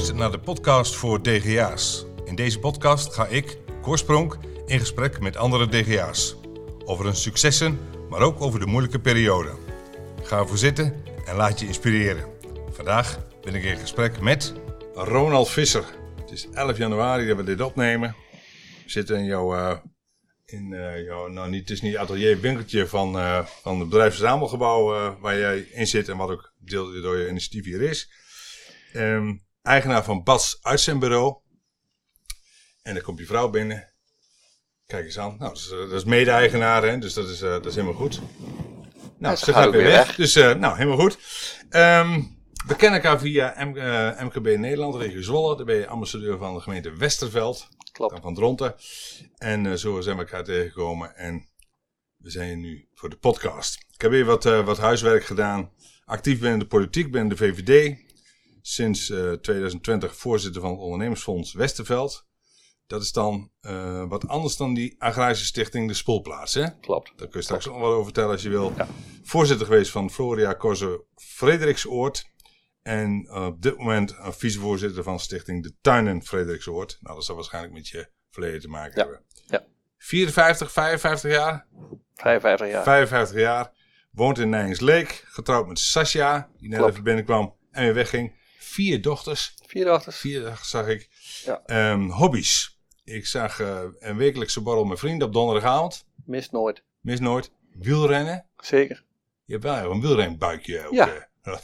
luistert naar de podcast voor DGA's. In deze podcast ga ik, Korspronk, in gesprek met andere DGA's. Over hun successen, maar ook over de moeilijke periode. Ga ervoor zitten en laat je inspireren. Vandaag ben ik in gesprek met Ronald Visser. Het is 11 januari dat we dit opnemen. We zitten in jouw, uh, in, uh, jouw nou niet, het is niet atelier, winkeltje van, uh, van het bedrijfsverzamelgebouw waar jij in zit en wat ook deel door je initiatief hier is. Um, eigenaar van Bas Uitzendbureau. En dan komt je vrouw binnen. Kijk eens aan. Nou, dat is, is mede-eigenaar, hè? dus dat is, dat is helemaal goed. Nou, ze gaat weer weg. weg. Dus, nou, helemaal goed. Um, we kennen elkaar via M MKB Nederland, regio Zwolle. Daar ben je ambassadeur van de gemeente Westerveld. Klopt. Van Dronten. En zo zijn we elkaar tegengekomen. En we zijn hier nu voor de podcast. Ik heb weer wat, wat huiswerk gedaan. Actief ben in de politiek, ben in de VVD. Sinds 2020 voorzitter van het ondernemersfonds Westerveld. Dat is dan wat anders dan die agrarische stichting De Spoelplaats. Hè? Klopt. Daar kun je straks nog wat over vertellen als je wil. Ja. Voorzitter geweest van Floria Corso Frederiksoord. En uh, op dit moment een vicevoorzitter van stichting De Tuinen Frederiksoord. Nou, dat zal waarschijnlijk met je verleden te maken ja. hebben. Ja. 54, 55 jaar? 55 jaar. 55 jaar. Woont in Nijensleek. Getrouwd met Sascha, die net Klopt. even binnenkwam en weer wegging. Vier dochters. Vier dochters. Vier dochters zag ik. Ja. Um, hobby's. Ik zag uh, een wekelijkse borrel met vrienden op donderdagavond. Mis nooit. Mis nooit. Wielrennen. Zeker. Je hebt wel een wielrenbuikje ook. Ja.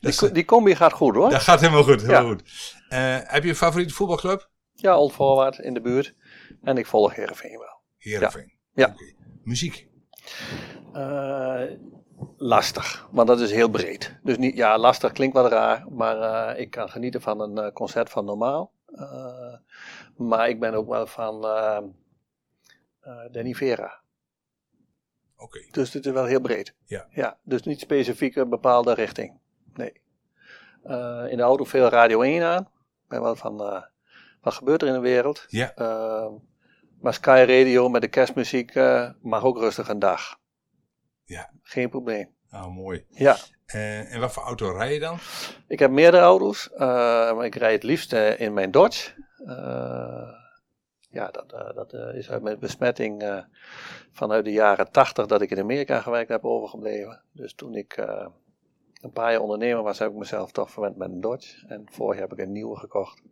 Uh, die, die, combi gaat goed hoor. Dat gaat helemaal goed. Helemaal ja. goed. Uh, heb je een favoriete voetbalclub? Ja, Old Forward in de buurt. En ik volg Heerenveen wel. Heerenveen? Ja. ja. Okay. Muziek? Lastig, want dat is heel breed. Dus niet, ja, lastig klinkt wat raar, maar uh, ik kan genieten van een concert van normaal. maar ik ben ook wel van Danny Vera. Oké. Okay. Dus het is wel heel breed. Ja. ja dus niet specifiek een bepaalde richting. Nee. In de auto veel Radio 1 aan. Ik ben wel van, wat gebeurt er in de wereld? Ja. Maar Sky Radio met de kerstmuziek mag ook rustig een dag. Ja. Geen probleem. Nou, mooi. Ja. en wat voor auto rij je dan? Ik heb meerdere auto's. maar ik rijd het liefst in mijn Dodge. ja, dat, dat is uit mijn besmetting vanuit de jaren 80 dat ik in Amerika gewerkt heb overgebleven. Dus toen ik een paar jaar ondernemer was, heb ik mezelf toch verwend met een Dodge. En vorig jaar heb ik een nieuwe gekocht.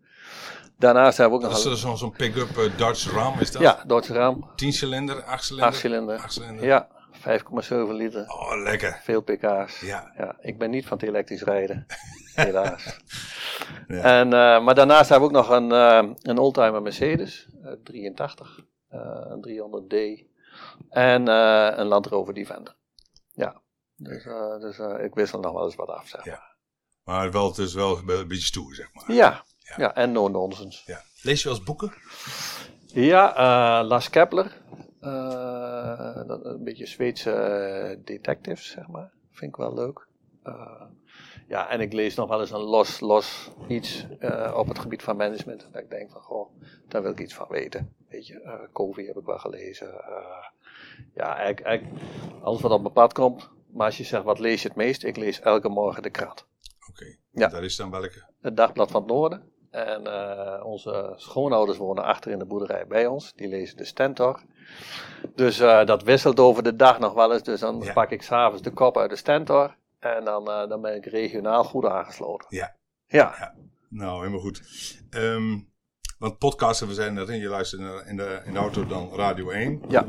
Daarnaast heb ik ook nog... Dat is zo'n zo pick-up Dodge Ram, is dat? Ja, Dodge Ram. 10 cilinder, 8 cilinder? 8 cilinder. 8 cilinder. Ja, 5,7 liter. Oh, lekker. Veel pk's. Ja. ja. Ik ben niet van het elektrisch rijden, helaas. ja. en, uh, maar daarnaast heb ik ook nog een, uh, een oldtimer Mercedes, 83, een 300D. En een Land Rover Defender. Ja, dus, dus ik wissel nog wel eens wat af, zeg maar. Ja. Maar wel, het is wel een beetje stoer, zeg maar. Ja, ja. ja en no-nonsense. Ja. Lees je wel eens boeken? Ja, Lars Kepler. Dat, een beetje Zweedse detectives, zeg maar. Vind ik wel leuk. ja, en ik lees nog wel eens een los, los iets op het gebied van management. Dat ik denk van, goh, daar wil ik iets van weten. Weet je, Covey heb ik wel gelezen. ja, eigenlijk, eigenlijk alles wat op mijn pad komt, maar als je zegt, wat lees je het meest? Ik lees elke morgen de krant. Oké, okay. ja. daar is dan welke? Het Dagblad van het Noorden. En uh, onze schoonouders wonen achter in de boerderij bij ons. Die lezen de Stentor. Dus uh, dat wisselt over de dag nog wel eens. Dus dan ja. pak ik s'avonds de kop uit de Stentor. En dan, uh, dan ben ik regionaal goed aangesloten. Ja. Ja. ja. Nou, helemaal goed. Um, want podcasten, we zijn erin. Je luistert in de, in de auto dan Radio 1. Ja.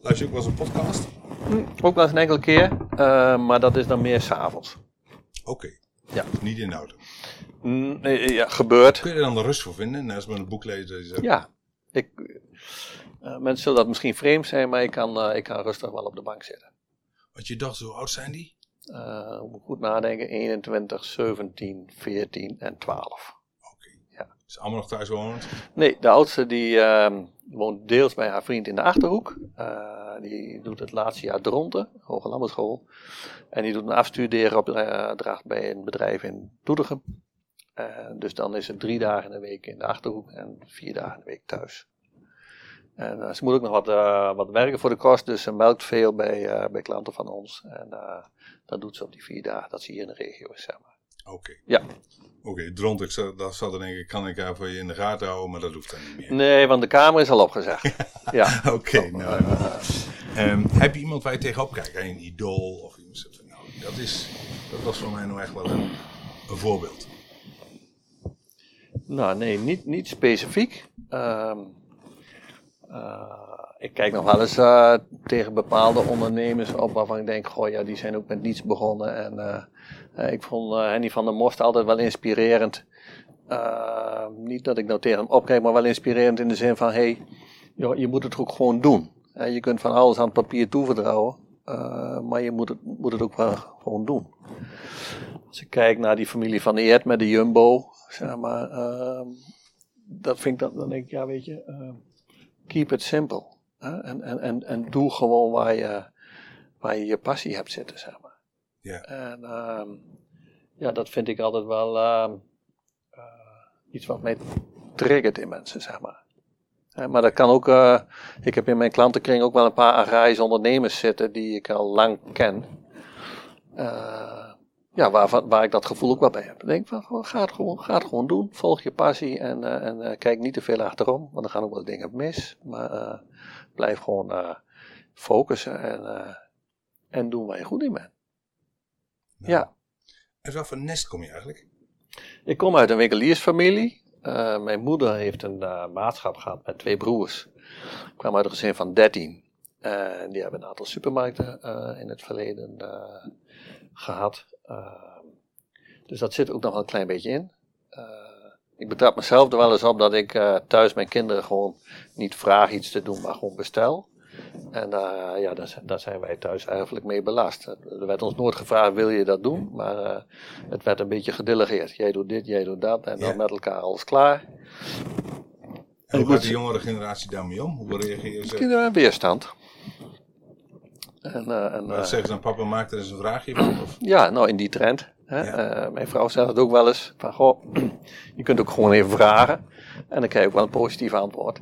Luister je ook wel eens een podcast? Hm, ook wel eens een enkele keer, maar dat is dan meer s'avonds. Oké. Okay. Ja. Niet in de auto? Mm, ja, gebeurt. Kun je er dan de rust voor vinden, als met een boek lezen? Zegt... Ja. Ik, uh, mensen zullen dat misschien vreemd zijn, maar ik kan, uh, ik kan rustig wel op de bank zitten. Want je dacht, hoe oud zijn die? Uh, goed nadenken, 21, 17, 14 en 12. Is allemaal nog thuis woont? Nee, de oudste die uh, woont deels bij haar vriend in de Achterhoek. Die doet het laatste jaar Dronten, Hoge Lammerschool. En die doet een afstudeeropdracht bij een bedrijf in Doetinchem. Uh, dus dan is het drie dagen in de week in de Achterhoek en vier dagen in de week thuis. En uh, ze moet ook nog wat, wat werken voor de kost, dus ze melkt veel bij, bij klanten van ons. En dat doet ze op die vier dagen dat ze hier in de regio is, zeg maar. Oké. Ja. Oké, dront, ik zat, dat zat denk ik, kan ik even in de gaten houden, maar dat hoeft dan niet meer. Nee, want de kamer is al opgezegd. ja. Oké, nou. Ehm, heb je iemand waar je tegenop kijkt? Een idool of iemand nou, dat, is, dat was voor mij nou echt wel een, een voorbeeld. Nou, nee, niet, niet specifiek. Ehm, eh, ik kijk nog wel eens eh, tegen bepaalde ondernemers op waarvan ik denk, goh ja, die zijn ook met niets begonnen. En eh, ik vond Henny van der Most altijd wel inspirerend. Ehm, niet dat ik nou tegen hem opkijk, maar wel inspirerend in de zin van, hey, je moet het ook gewoon doen. Je kunt van alles aan het papier toevertrouwen, maar je moet het, moet het ook wel gewoon doen. Als ik kijk naar die familie van Eert met de Jumbo, zeg maar, ehm, dat vind ik dan, dan denk ik, ja weet je, ehm, keep it simple. Hè? En, en, en, en doe gewoon waar je, waar je je passie hebt zitten, zeg maar. Ja. En ehm, ja, dat vind ik altijd wel eh, iets wat mij triggert in mensen, zeg maar. Maar dat kan ook, eh, ik heb in mijn klantenkring ook wel een paar agrarische ondernemers zitten die ik al lang ken. Eh, ja, waar, waar ik dat gevoel ook wel bij heb. Ik denk van, ga, het gewoon, ga het gewoon doen. Volg je passie en, eh, en eh, kijk niet te veel achterom. Want er gaan ook wel dingen mis. Maar eh, blijf gewoon focussen en, en doen waar je goed in bent. Nou, Ja. En wat voor nest kom je eigenlijk? Ik kom uit een winkeliersfamilie. Mijn moeder heeft een maatschap gehad met twee broers. Ik kwam uit een gezin van 13. En die hebben een aantal supermarkten in het verleden gehad. Eh, dus dat zit ook nog wel een klein beetje in. Eh, ik betrap mezelf er wel eens op dat ik eh, thuis mijn kinderen gewoon niet vraag iets te doen, maar gewoon bestel. En eh, ja, daar, zijn- daar zijn wij thuis eigenlijk mee belast. Er werd ons nooit gevraagd, wil je dat doen? Maar eh, het werd een beetje gedelegeerd. Jij doet dit, jij doet dat. En dan Ja. met elkaar alles klaar. En hoe gaat moet- de jongere generatie daarmee om? Hoe reageren ze? Kinderen weerstand. En, eh, en, Wat eh, zeggen ze dan, papa maakt er eens een vraagje van? Of? Ja, nou in die trend. Hè? Ja. Eh, mijn vrouw zegt het ook wel eens. Van, goh, je kunt ook gewoon even vragen. En dan krijg je ook wel een positief antwoord.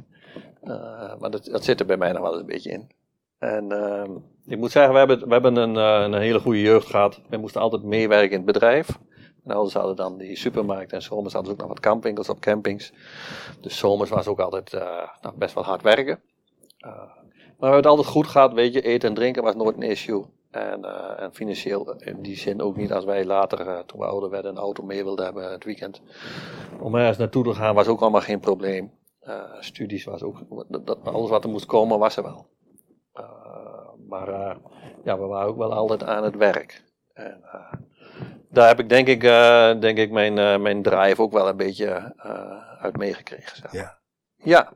Eh, maar dat, dat zit er bij mij nog wel eens een beetje in. En ehm, ik moet zeggen, we hebben, we hebben een, eh, een hele goede jeugd gehad. We moesten altijd meewerken in het bedrijf. En ouders hadden dan die supermarkt en zomers hadden ze ook nog wat kampwinkels op campings. Dus zomers was ook altijd eh, nou, best wel hard werken. Eh, maar hebben het altijd goed gehad, weet je, eten en drinken was nooit een issue. En, eh, en financieel in die zin ook niet als wij later, eh, toen we ouder werden, een auto mee wilden hebben het weekend. Om ergens naartoe te gaan was ook allemaal geen probleem. Eh, studies was ook, dat, dat- alles wat er moest komen was er wel. Eh, maar eh, ja, we waren ook wel altijd aan het werk. En, eh, daar heb ik denk ik, eh, denk ik mijn, eh, mijn drive ook wel een beetje eh, uit meegekregen. Zeg. maar. Ja.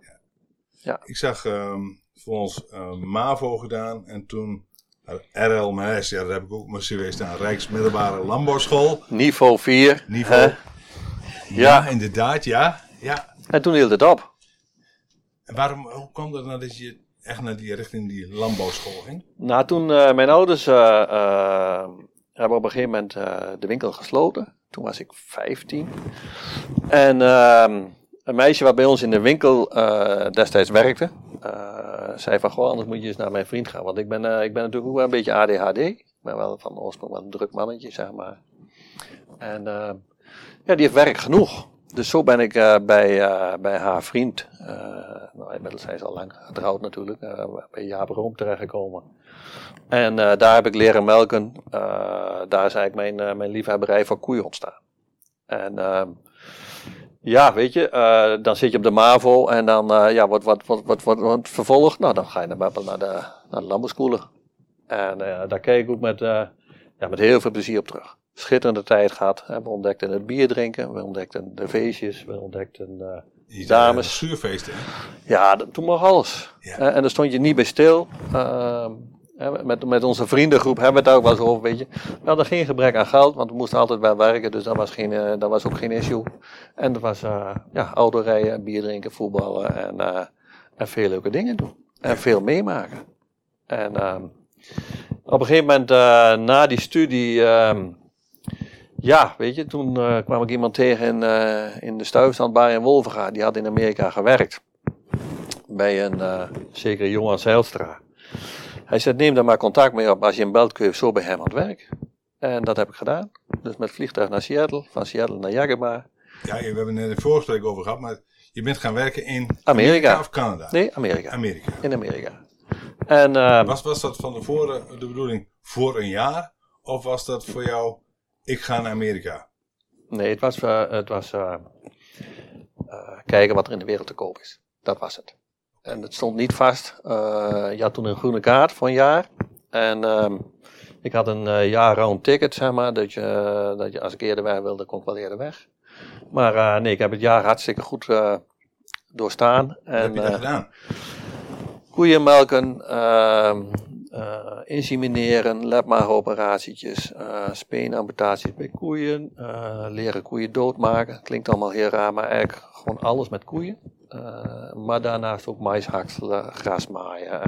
ja, Ik zag ehm, voor ons eh, MAVO gedaan en toen eh, RLMS, ja, daar heb ik ook maar serieus staan, Rijksmiddelbare Landbouwschool, niveau 4. niveau. hè. Ja, Ja. inderdaad, ja. ja. En toen hield het op. En waarom, hoe kwam dat nou dat je echt naar die richting die landbouwschool ging? Nou, toen eh, mijn ouders hebben op een gegeven moment de winkel gesloten. Toen was ik 15. En ehm, een meisje wat bij ons in de winkel eh, destijds werkte, eh, zei van, goh, anders moet je eens naar mijn vriend gaan. Want ik ben, eh, ik ben natuurlijk ook wel een beetje ADHD. Ben wel van oorsprong wel een druk mannetje, zeg maar. En ja, die heeft werk genoeg. Dus zo ben ik bij, bij haar vriend, nou, inmiddels zijn ze al lang getrouwd natuurlijk, bij Jaap Room terechtgekomen. En daar heb ik leren melken. Daar is eigenlijk mijn, mijn liefhebberij voor koeien ontstaan. En ja, weet je, eh, dan zit je op de MAVO en dan, eh, ja, wat, wat, wat, wat, wat, wat vervolg? Nou, dan ga je naar, naar de, naar de. En eh, daar kijk ik ook met, ja, met heel veel plezier op terug. Schitterende tijd gehad. We ontdekten het bier drinken, we ontdekten de feestjes, we ontdekten... Dames. zei, Schuurfeesten, hè? ja, toen mag alles. Ja. En daar stond je niet bij stil. Met, met onze vriendengroep hebben we het ook wel eens over, weet je. We hadden geen gebrek aan geld, want we moesten altijd wel werken, dus dat was, geen, eh, dat was ook geen issue. En er was eh ja, autorijden, bier drinken, voetballen en, eh, en veel leuke dingen doen. En veel meemaken. En ehm, op een gegeven moment na die studie, ehm, ja, weet je, toen kwam ik iemand tegen in, in de stuifstandbar in Wolvenga. Die had in Amerika gewerkt. Bij een zekere Johan Zijlstra. Hij zei, neem daar maar contact mee op. Als je hem belt, kun je zo bij hem aan het werk. En dat heb ik gedaan. Dus met vliegtuig naar Seattle, van Seattle naar Yakima. Ja, we hebben het in het voorgesprek over gehad, maar je bent gaan werken in Amerika. of Canada? Nee, Amerika. Amerika. In Amerika. En, uh, was, was dat van tevoren de bedoeling voor een jaar? Of was dat voor jou, ik ga naar Amerika? Nee, het was, uh, het was uh, kijken wat er in de wereld te koop is. Dat was het. En het stond niet vast. je had toen een groene kaart voor een jaar. En ehm, ik had een jaar round ticket, zeg maar. Dat je, dat je als ik eerder weg wilde, kon ik wel eerder weg. Maar nee, ik heb het jaar hartstikke goed doorstaan. Wat en, heb je dat gedaan? koeien melken, uh, insemineren, lepmageroperatietjes, uh, speenamputaties bij koeien, leren koeien doodmaken. Klinkt allemaal heel raar, maar eigenlijk gewoon alles met koeien. Uh, maar daarnaast ook hakselen, gras maaien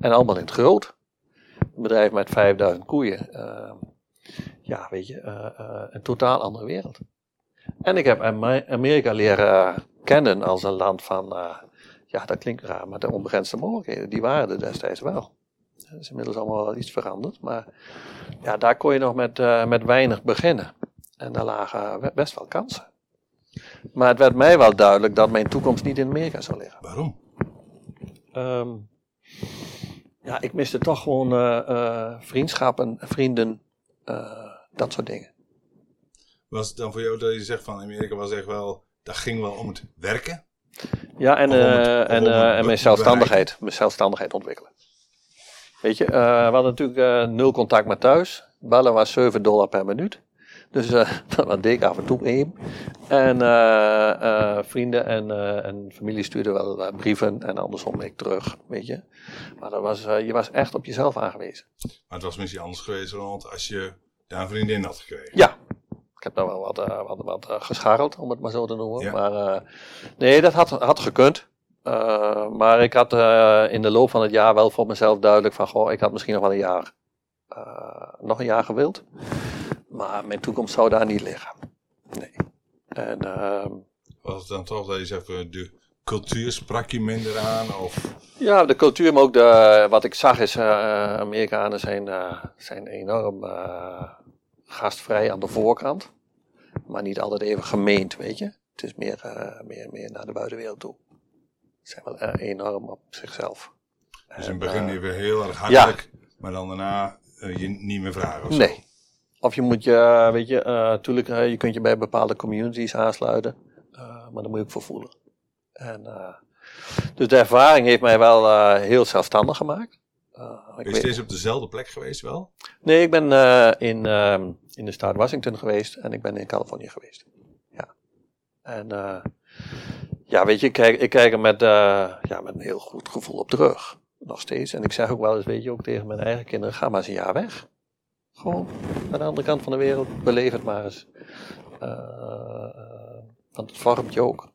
en allemaal in het groot. Een bedrijf met 5000 koeien. ja, weet je, een totaal andere wereld. En ik heb Amerika leren kennen als een land van ja, dat klinkt raar, maar de onbegrensde mogelijkheden, die waren er destijds wel. Dat is inmiddels allemaal wel iets veranderd, maar ja, daar kon je nog met, met weinig beginnen. En daar lagen best wel kansen. Maar het werd mij wel duidelijk dat mijn toekomst niet in Amerika zou liggen. Waarom? Um, ja, ik miste toch gewoon uh, uh, vriendschappen, vrienden, dat soort dingen. Was het dan voor jou dat je zegt van Amerika was echt wel, dat ging wel om het werken? Ja, en, en, uh, en mijn zelfstandigheid, mijn zelfstandigheid ontwikkelen. Weet je, uh, we hadden natuurlijk nul contact met thuis. Bellen was 7 dollar per minuut. Dus dat deed ik af en toe één. En vrienden en, en familie stuurden wel brieven en andersom ik terug, weet je. Maar dat was, je was echt op jezelf aangewezen. Maar het was misschien anders geweest, want als je daar een vriendin had gekregen. Ja, ik heb daar wel wat, uh, wat, wat uh, gescharreld, om het maar zo te noemen. Ja. Maar uh, nee, dat had, had gekund. maar ik had in de loop van het jaar wel voor mezelf duidelijk van, goh, ik had misschien nog wel een jaar, nog een jaar gewild. Maar mijn toekomst zou daar niet liggen. Nee. En, ehm, Was het dan toch dat je zegt, de cultuur sprak je minder aan? Of? Ja, de cultuur, maar ook de, wat ik zag is, Amerikanen zijn, zijn enorm gastvrij aan de voorkant. Maar niet altijd even gemeend, weet je. Het is meer, meer, meer naar de buitenwereld toe. Ze zijn wel enorm op zichzelf. Dus in het begin even heel erg hartelijk, ja. maar dan daarna je niet meer vragen of Nee. Of je moet je, weet je, natuurlijk, je kunt je bij bepaalde communities aansluiten. maar daar moet je ook voor voelen. En, dus de ervaring heeft mij wel heel zelfstandig gemaakt. Uh, ben je steeds op dezelfde plek geweest wel? Nee, ik ben uh, in, uh, in de staat Washington geweest en ik ben in Californië geweest. Ja. En ja, weet je, ik kijk, ik kijk er met, ja, met een heel goed gevoel op terug. Nog steeds. En ik zeg ook wel eens, weet je, ook tegen mijn eigen kinderen, ga maar eens een jaar weg. Gewoon naar de andere kant van de wereld, beleef het maar eens. want het vormt je ook.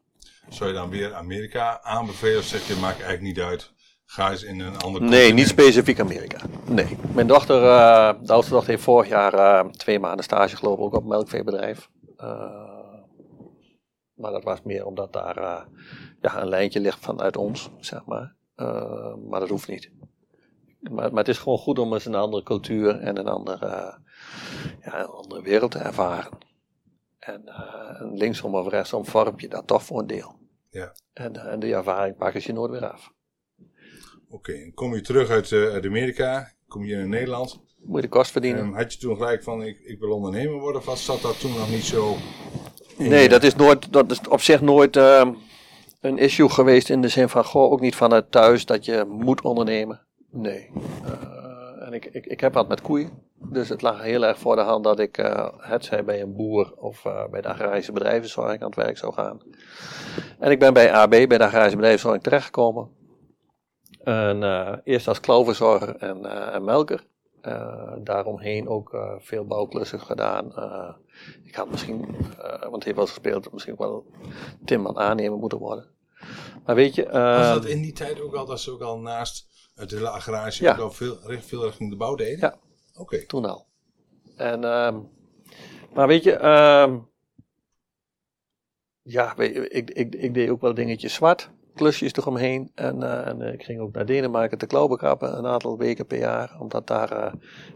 Zou je dan weer Amerika aanbevelen of zeg je, maakt eigenlijk niet uit? Ga eens in een ander Nee, niet specifiek Amerika. Nee. Mijn dochter, uh, de oudste dochter, heeft vorig jaar uh, twee maanden stage gelopen, ook op een melkveebedrijf. Uh, maar dat was meer omdat daar ja, een lijntje ligt vanuit ons, zeg maar. maar dat hoeft niet. Maar, maar, het is gewoon goed om eens een andere cultuur en een andere, ja, een andere wereld te ervaren. En linksom of rechtsom vorm je dat toch voor een deel. Ja. En, en die ervaring pakken ze je nooit weer af. Oké, okay. kom je terug uit, uh, uit, Amerika, kom je in Nederland. Moet je de kost verdienen. Um, had je toen gelijk van ik, ik wil ondernemer worden of zat dat toen nog niet zo? Nee, dat is, nooit, dat is op zich nooit uh, een issue geweest in de zin van, goh, ook niet vanuit thuis dat je moet ondernemen. Nee. Uh, en ik, ik, ik heb wat met koeien. Dus het lag heel erg voor de hand dat ik, uh, het zij bij een boer of uh, bij de agrarische bedrijvenzorg aan het werk zou gaan. En ik ben bij AB, bij de agrarische bedrijvenzorg terechtgekomen. En, uh, eerst als klauwverzorger en, en melker. Daaromheen ook veel bouwklussen gedaan. ik had misschien, want het heeft wel gespeeld, misschien wel timman aannemen moeten worden. Maar weet je... Was dat in die tijd ook al, dat ze ook al naast het hele agrarische ja. veel, veel richting de bouw deden? Ja, oké. Okay. toen al. En, maar weet je, uh, ja, ik, ik, ik deed ook wel dingetjes zwart. klusjes eromheen. En, eh, en ik ging ook naar Denemarken te klauwbegrappen een aantal weken per jaar, omdat daar eh,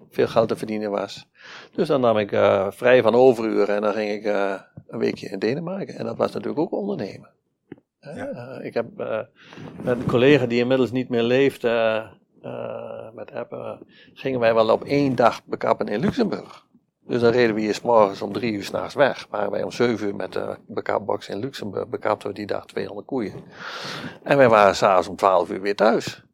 veel geld te verdienen was. Dus dan nam ik eh, vrij van overuren en dan ging ik een weekje in Denemarken. En dat was natuurlijk ook ondernemen. Ja. ik heb met een collega die inmiddels niet meer leeft, met App, gingen wij wel op één dag bekappen in Luxemburg. Dus dan reden we hier s morgens om drie uur s'nachts weg. Waren wij om zeven uur met de bekapbox in Luxemburg. Bekapten we die dag 200 koeien. En wij waren s'avonds om twaalf uur weer thuis.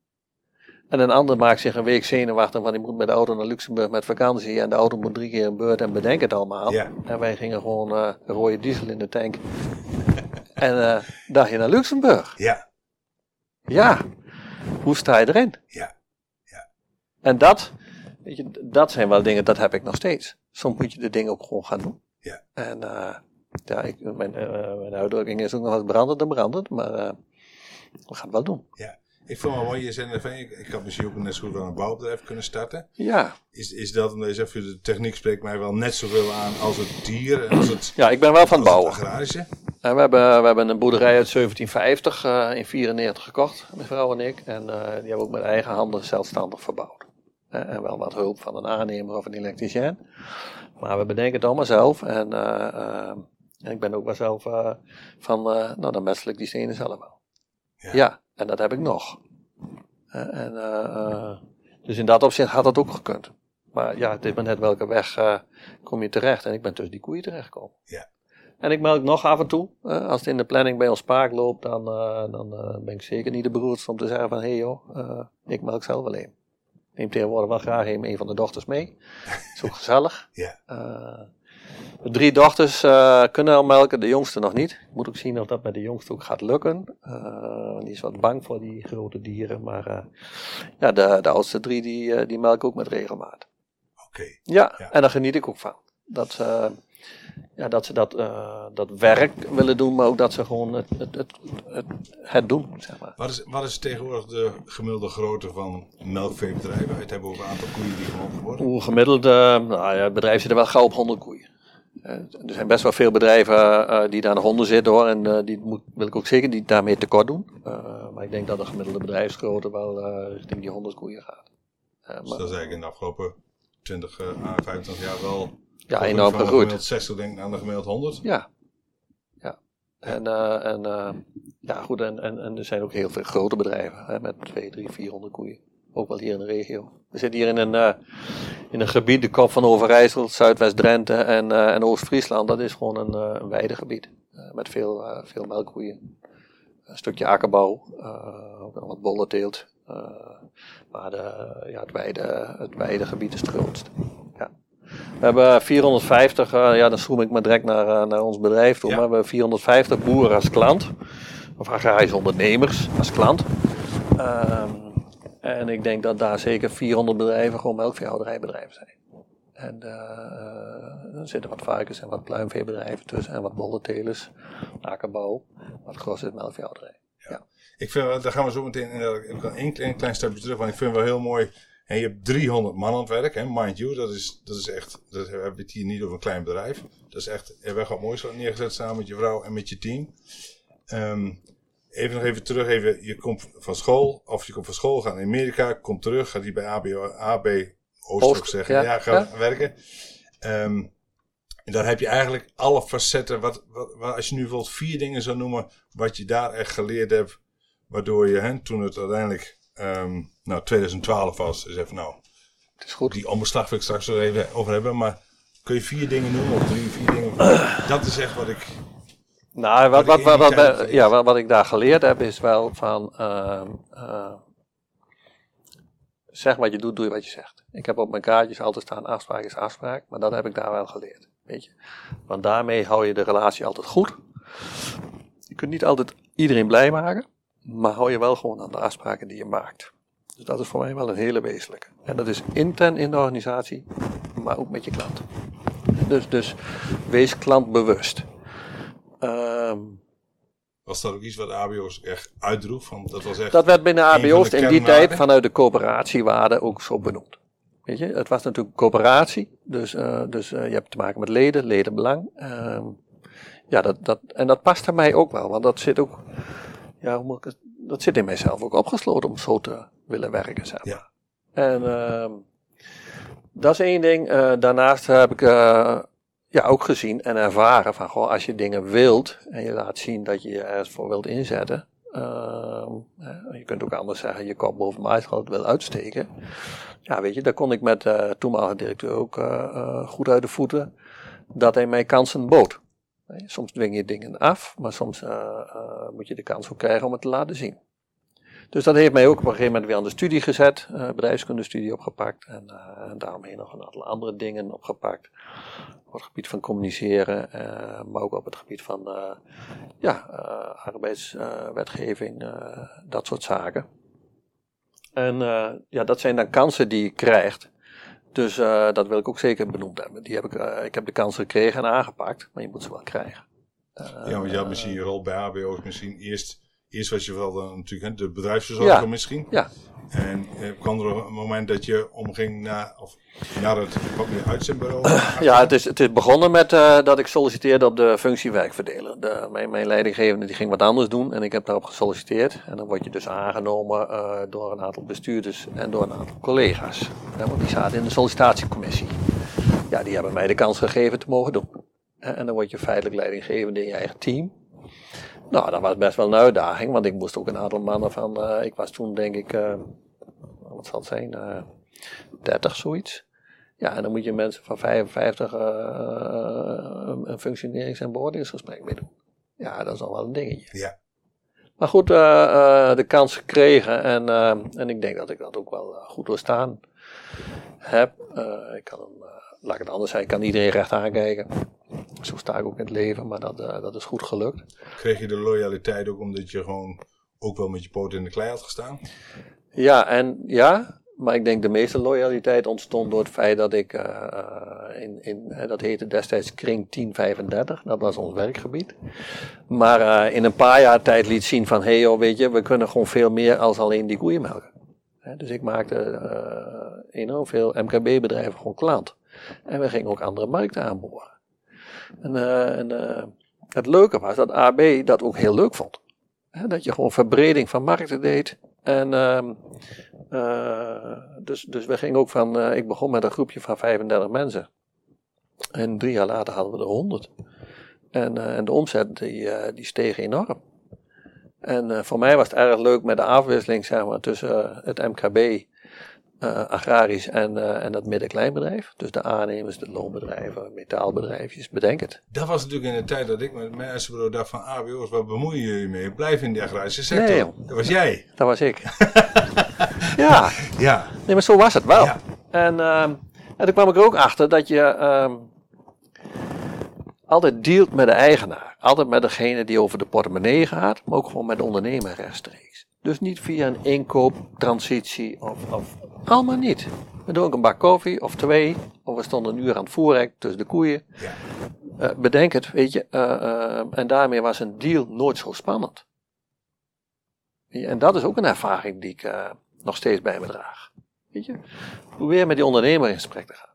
En een ander maakt zich een week zenuwachtig, want die moet met de auto naar Luxemburg met vakantie. En de auto moet drie keer een beurt en bedenk het allemaal. Ja. En wij gingen gewoon uh, rode diesel in de tank. En uh, dagje naar Luxemburg. Ja. Ja. Hoe sta je erin? Ja. ja. En dat, weet je, dat zijn wel dingen, dat heb ik nog steeds soms moet je de dingen ook gewoon gaan doen. Ja. En uh, ja, ik, mijn, uh, mijn uitdrukking is ook nog wat brandend dan brandend, maar we gaan het wel doen. Ja. Ik vond wel mooi, je zei van, ik, ik had misschien ook net zo goed aan een bouwbedrijf kunnen starten. Ja. Is, is dat, omdat je zegt, de techniek spreekt mij wel net zoveel aan als het dier en als het Ja, ik ben wel van het bouwen. agrarische. En we, hebben, we hebben een boerderij uit 1750 uh, in 94 gekocht, mijn vrouw en ik. En uh, die hebben we ook met eigen handen zelfstandig verbouwd. en wel wat hulp van een aannemer of een elektricien. Maar we bedenken het allemaal zelf. En, en ik ben ook wel zelf van, nou dan metsel ik die stenen zelf wel. Ja. ja en dat heb ik nog. en, dus in dat opzicht had dat ook gekund. Maar ja, het is maar net welke weg kom je terecht. En ik ben tussen die koeien terechtgekomen. Ja. En ik melk nog af en toe. Uh, als het in de planning bij ons paak loopt, dan, uh, dan uh, ben ik zeker niet de beroerdste om te zeggen van... hé hey joh, ik melk zelf wel een. Neem tegenwoordig wel graag een, een van de dochters mee. is ook gezellig. Ja. de drie dochters kunnen al melken, de jongste nog niet. Ik moet ook zien of dat met de jongste ook gaat lukken. die is wat bang voor die grote dieren. Maar ja, de, de oudste drie die, die melken ook met regelmaat. Oké. Ja, ja, en daar geniet ik ook van. Dat ja, dat ze dat, uh, dat werk willen doen, maar ook dat ze gewoon het, het, het, het, het doen. Zeg maar. wat, is, wat is tegenwoordig de gemiddelde grootte van melkveebedrijven? Het hebben over een aantal koeien die gemogen worden. Hoe gemiddeld, uh, nou ja, het bedrijf zit er wel gauw op 100 koeien. Uh, er zijn best wel veel bedrijven die daar nog onder zitten hoor, en die moet, wil ik ook zeker niet daarmee tekort doen. maar ik denk dat de gemiddelde bedrijfsgrootte wel richting die 100 koeien gaat. dus dat is eigenlijk in de afgelopen 20 à 25 jaar wel ja, enorm gegroeid. Van 60 denk ik aan de gemiddeld 100. Ja. Ja. En, uh, en uh, ja, goed, en, en, en er zijn ook heel veel grote bedrijven hè, met 2, 3, 400 koeien. Ook wel hier in de regio. We zitten hier in een, uh, in een gebied, de kop van Overijssel, Zuidwest-Drenthe en, en Oost-Friesland. Dat is gewoon een, een weidegebied met veel, veel melkkoeien. Een stukje akkerbouw, ook nog wat bollenteelt. maar de, ja, het, weide, het weidegebied is het grootst. Ja. We hebben 450, uh, ja dan zoom ik maar direct naar, uh, naar ons bedrijf toe, Ja. maar we hebben 450 boeren als klant. Of agrarische ondernemers als klant. Ehm, en ik denk dat daar zeker 400 bedrijven gewoon melkveehouderijbedrijven zijn. En uh, er zitten wat varkens en wat pluimveebedrijven tussen en wat bollentelers, akkerbouw, wat gros is melkveehouderij. Ik vind, daar gaan we zo meteen kan één klein, klein stapje terug, want ik vind het wel heel mooi. En je hebt 300 man aan het werk, hè, mind you, dat is, dat is echt, dat hebben we het hier niet over een klein bedrijf. Dat is echt, hebt echt wat moois neergezet samen met je vrouw en met je team. Ehm, even nog even terug, even, je komt van school, of je komt van school, gaat naar Amerika, komt terug, gaat hier bij AB, AB Oost, zeggen, ja, ja, gaat werken. Ehm, en dan heb je eigenlijk alle facetten, wat, wat, wat, als je nu bijvoorbeeld vier dingen zou noemen, wat je daar echt geleerd hebt, waardoor je, hè, toen het uiteindelijk, ehm, nou 2012 was, is even nou, Het is goed. die omslag wil ik straks nog even over hebben, maar kun je vier dingen noemen of drie, vier dingen? Dat is echt wat ik, Nou, wat, Wat wat, ik wat, ja, wat, wat ik daar geleerd heb is wel van, ehm, eh, zeg wat je doet, doe je wat je zegt. Ik heb op mijn kaartjes altijd staan, afspraak is afspraak, maar dat heb ik daar wel geleerd, weet je. Want daarmee hou je de relatie altijd goed. Je kunt niet altijd iedereen blij maken, maar hou je wel gewoon aan de afspraken die je maakt. Dus dat is voor mij wel een hele wezenlijke. En dat is intern in de organisatie, maar ook met je klant. Dus, dus wees klantbewust. Ehm was dat ook iets wat ABO's echt uitdroeg? Van, dat was echt, Dat werd binnen ABO's in die tijd vanuit de coöperatiewaarde ook zo benoemd. Weet je, het was natuurlijk coöperatie, dus, eh, dus eh, je hebt te maken met leden, ledenbelang. Ehm, ja, dat, dat, en dat paste mij ook wel, want dat zit ook, ja, hoe moet ik het, dat zit in mijzelf ook opgesloten om zo te willen werken, zeg maar. Ja. En ehm, dat is één ding. Eh, daarnaast heb ik eh, ja, ook gezien en ervaren van, goh, als je dingen wilt en je laat zien dat je je ergens voor wilt inzetten. ehm, je kunt ook anders zeggen, je kop boven mijn uitschot wil uitsteken. Ja, weet je, daar kon ik met de toenmalige directeur ook goed uit de voeten. Dat hij mij kansen bood. Soms dwing je dingen af, maar soms moet je de kans ook krijgen om het te laten zien. Dus dat heeft mij ook op een gegeven moment weer aan de studie gezet, eh bedrijfskundestudie opgepakt en, eh, en daaromheen nog een aantal andere dingen opgepakt. Op het gebied van communiceren, eh, maar ook op het gebied van eh, ja, eh, arbeidswetgeving, eh, dat soort zaken. En eh, ja, dat zijn dan kansen die je krijgt. Dus eh, dat wil ik ook zeker benoemd hebben. Die heb ik, eh, ik heb de kans gekregen en aangepakt, maar je moet ze wel krijgen. Eh, Ja, want je had misschien je rol bij HBO's misschien eerst... Eerst was je wel dan natuurlijk hè, de bedrijfsverzorger Ja. misschien. Ja. En eh, kwam er een moment dat je omging naar, of, naar het uitzendbureau? Ja, het is, het is begonnen met eh, dat ik solliciteerde op de functie werkverdeler. De, mijn, mijn leidinggevende die ging wat anders doen en ik heb daarop gesolliciteerd. En dan word je dus aangenomen eh, door een aantal bestuurders en door een aantal collega's. Want die zaten in de sollicitatiecommissie. Ja, die hebben mij de kans gegeven te mogen doen. En dan word je feitelijk leidinggevende in je eigen team. Nou, dat was best wel een uitdaging, want ik moest ook een aantal mannen van, eh, ik was toen denk ik, eh, wat zal het zijn, eh 30 zoiets. Ja, en dan moet je mensen van 55 eh, een- een functionerings- en beoordelingsgesprek mee doen. Ja, dat is al wel een dingetje. Ja. Maar goed, de kans gekregen en, en ik denk dat ik dat ook wel goed doorstaan heb. Ik kan hem, eh, laat ik het anders zeggen, ik kan iedereen recht aankijken. Zo sta ik ook in het leven, maar dat, eh, dat is goed gelukt. Kreeg je de loyaliteit ook omdat je gewoon ook wel met je poot in de klei had gestaan? Ja, en ja, maar ik denk de meeste loyaliteit ontstond door het feit dat ik, eh, eh, in, in, dat heette destijds Kring 1035, dat was ons werkgebied. Maar in een paar jaar tijd liet zien van, hé hey joh, weet je, we kunnen gewoon veel meer als alleen die koeien melken. Dus ik maakte eh, enorm veel MKB-bedrijven gewoon klant. En we gingen ook andere markten aanboren. En, eh, en eh, het leuke was dat AB dat ook heel leuk vond. Dat je gewoon verbreding van markten deed. En ehm, eh, dus, dus we gingen ook van, ik begon met een groepje van 35 mensen. En drie jaar later hadden we er 100. En, en de omzet die, die steeg enorm. En voor mij was het erg leuk met de afwisseling zeg maar, tussen het MKB, eh, agrarisch en, eh, en dat midden-kleinbedrijf. Dus de aannemers, de loonbedrijven, metaalbedrijfjes, bedenk het. Dat was natuurlijk in de tijd dat ik met mijn bureau dacht van ABO's, waar bemoeien jullie mee? Blijf in de agrarische sector. Nee, joh. dat was jij. Dat was ik. ja, Ja. Nee, maar zo was het wel. Ja. En, ehm, en toen kwam ik er ook achter dat je ehm, altijd dealt met de eigenaar. Altijd met degene die over de portemonnee gaat, maar ook gewoon met de ondernemer rechtstreeks. Dus niet via een inkooptransitie of, of allemaal niet. We ook een bak koffie of twee, of we stonden een uur aan het voerrek tussen de koeien. Ja. Eh, bedenk het, weet je. eh, eh, en daarmee was een deal nooit zo spannend. Ja, En dat is ook een ervaring die ik nog steeds bij me draag. Weet je, probeer met die ondernemer in gesprek te gaan.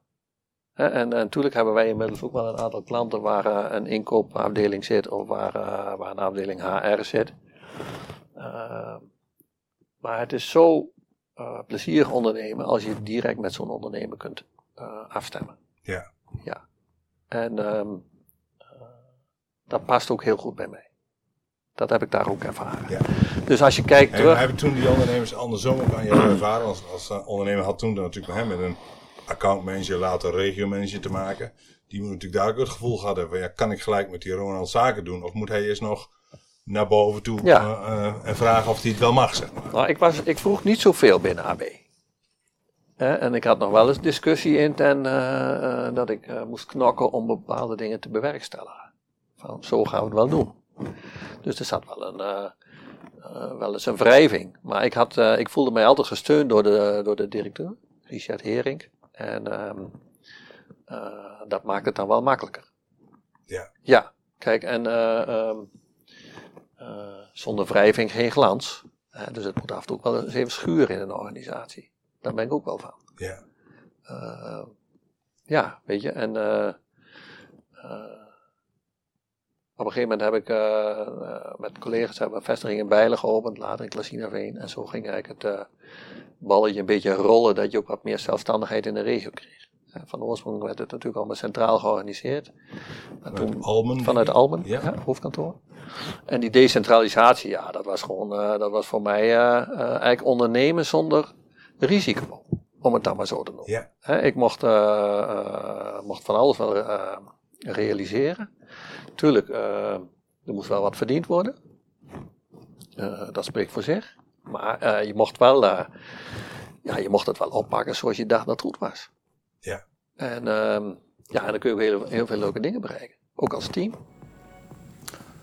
En, en natuurlijk hebben wij inmiddels ook wel een aantal klanten waar een inkoopafdeling zit of waar, waar een afdeling HR zit. Maar het is zo eh, plezierig ondernemen als je direct met zo'n ondernemer kunt eh, afstemmen. Ja. Ja. En ehm, eh, dat past ook heel goed bij mij. Dat heb ik daar ook ervaren. Ja. Dus als je kijkt En terug. hebben toen die ondernemers andersom ook aan jou ervaren? Als, als ondernemer had toen dan natuurlijk hè, met een accountmanager, later regiomanager te maken. Die moet natuurlijk daar ook het gevoel gehad hebben van ja, kan ik gelijk met die Ronald zaken doen? Of moet hij eerst nog naar boven toe Ja. eh, eh, en vragen of hij het wel mag, zeg maar. Nou, ik, was, ik vroeg niet zoveel binnen AB. En ik had nog wel eens discussie in ten, eh, dat ik moest knokken om bepaalde dingen te bewerkstelligen. Van zo gaan we het wel doen. Dus er zat wel, een, wel eens een wrijving. Maar ik, had, ik voelde mij altijd gesteund door de, door de directeur, Richard Hering. En ehm, eh, dat maakt het dan wel makkelijker. Ja. Ja, kijk, en eh, ehm, eh, zonder wrijving geen glans. Hè, dus het moet af en toe ook wel eens even schuren in een organisatie. Daar ben ik ook wel van. Ja. Eh, ja, weet je, en. eh, eh, Op een gegeven moment heb ik eh, eh, met collega's hebben een vestiging in Bijlen geopend, later in Klasinaveen. En zo ging eigenlijk het uh, balletje een beetje rollen, dat je ook wat meer zelfstandigheid in de regio kreeg. Van oorsprong werd het natuurlijk allemaal centraal georganiseerd. Vanuit Almen? Vanuit Almen, ja. hoofdkantoor. En die decentralisatie, ja, dat was gewoon, dat was voor mij eigenlijk ondernemen zonder risico. Om het dan maar zo te noemen. Ja. ik mocht, mocht van alles wel realiseren. Tuurlijk, er moest wel wat verdiend worden. Dat spreekt voor zich. Maar je mocht wel, ja, je mocht het wel oppakken zoals je dacht dat het goed was. Ja. En, ehm, ja, en dan kun je ook heel, heel veel leuke dingen bereiken. Ook als team.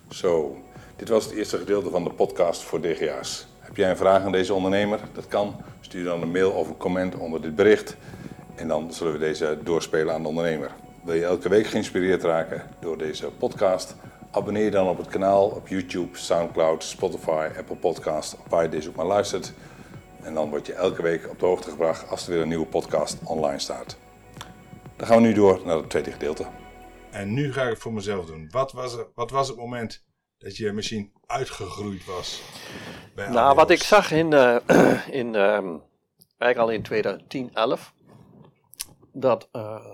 Zo, dit was het eerste gedeelte van de podcast voor DGA's. Heb jij een vraag aan deze ondernemer? Dat kan. Stuur dan een mail of een comment onder dit bericht. En dan zullen we deze doorspelen aan de ondernemer. Wil je elke week geïnspireerd raken door deze podcast? Abonneer je dan op het kanaal op YouTube, Soundcloud, Spotify, Apple Podcast, waar je deze ook maar luistert. En dan word je elke week op de hoogte gebracht als er weer een nieuwe podcast online staat. Dan gaan we nu door naar het tweede gedeelte. En nu ga ik het voor mezelf doen. Wat was, er, wat was het moment dat je machine uitgegroeid was? Bij nou, wat ik zag in, uh, in uh, eigenlijk al in 2010, 11, dat uh,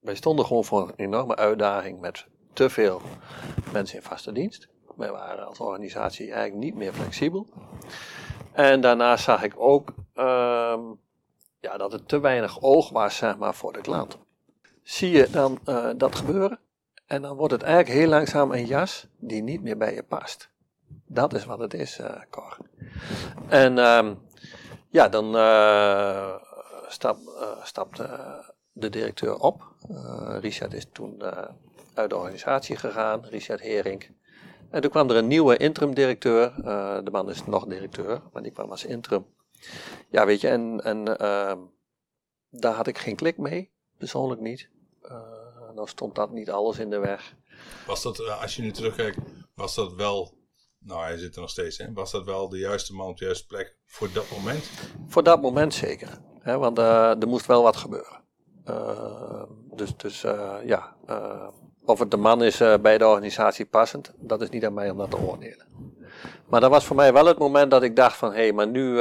wij stonden gewoon voor een enorme uitdaging met te veel mensen in vaste dienst. Wij waren als organisatie eigenlijk niet meer flexibel. En daarnaast zag ik ook uh, ja, dat het te weinig oog was zeg maar, voor de klant. Zie je dan uh, dat gebeuren? En dan wordt het eigenlijk heel langzaam een jas die niet meer bij je past. Dat is wat het is, uh, Cor. En um, ja, dan uh, stap, de directeur op. Richard is toen uit de organisatie gegaan, Richard Hering. En toen kwam er een nieuwe interim directeur. Uh, de man is nog directeur, maar die kwam als interim. Ja, weet je, en, en ehm, daar had ik geen klik mee, persoonlijk niet. nou stond dat niet alles in de weg. Was dat, als je nu terugkijkt, was dat wel nou, hij zit er nog steeds in. Was dat wel de juiste man op de juiste plek voor dat moment? Voor dat moment zeker. Hè, want uh, er moest wel wat gebeuren. Uh, dus dus uh, ja, of het de man is bij de organisatie passend, dat is niet aan mij om dat te oordelen. Maar dat was voor mij wel het moment dat ik dacht van, hé, hey, maar nu,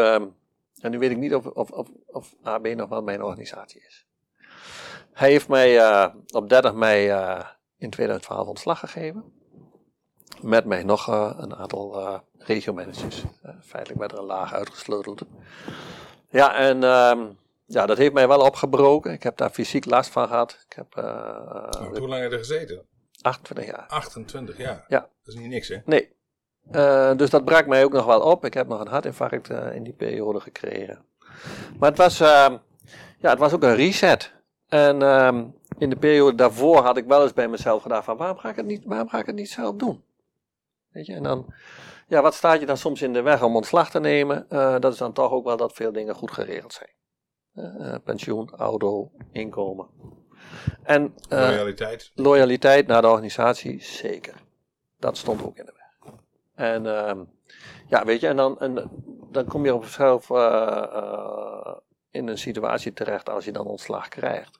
en nu weet ik niet of, of, of, of AB nog wel mijn organisatie is. Hij heeft mij op 30 mei in 2012 ontslag gegeven. Met mij nog een aantal regiomanagers. feitelijk werd er een laag uitgesleuteld. Ja, en ehm, ja, dat heeft mij wel opgebroken. Ik heb daar fysiek last van gehad. Ik heb, uh, hoe lang heb je er gezeten? 28 jaar. 28 jaar? Ja. Dat is niet niks, hè? Nee. Uh, dus dat brak mij ook nog wel op. Ik heb nog een hartinfarct uh, in die periode gekregen. Maar het was, ja, het was ook een reset. En ehm, in de periode daarvoor had ik wel eens bij mezelf gedacht van waarom ga ik het niet, waarom ga ik het niet zelf doen? Weet je, en dan, ja, wat staat je dan soms in de weg om ontslag te nemen? dat is dan toch ook wel dat veel dingen goed geregeld zijn. Pensioen, auto, inkomen. En, loyaliteit? Loyaliteit naar de organisatie, zeker. Dat stond ook in de weg. En uh, ja, weet je, en dan, en dan kom je op zichzelf uh, in een situatie terecht als je dan ontslag krijgt.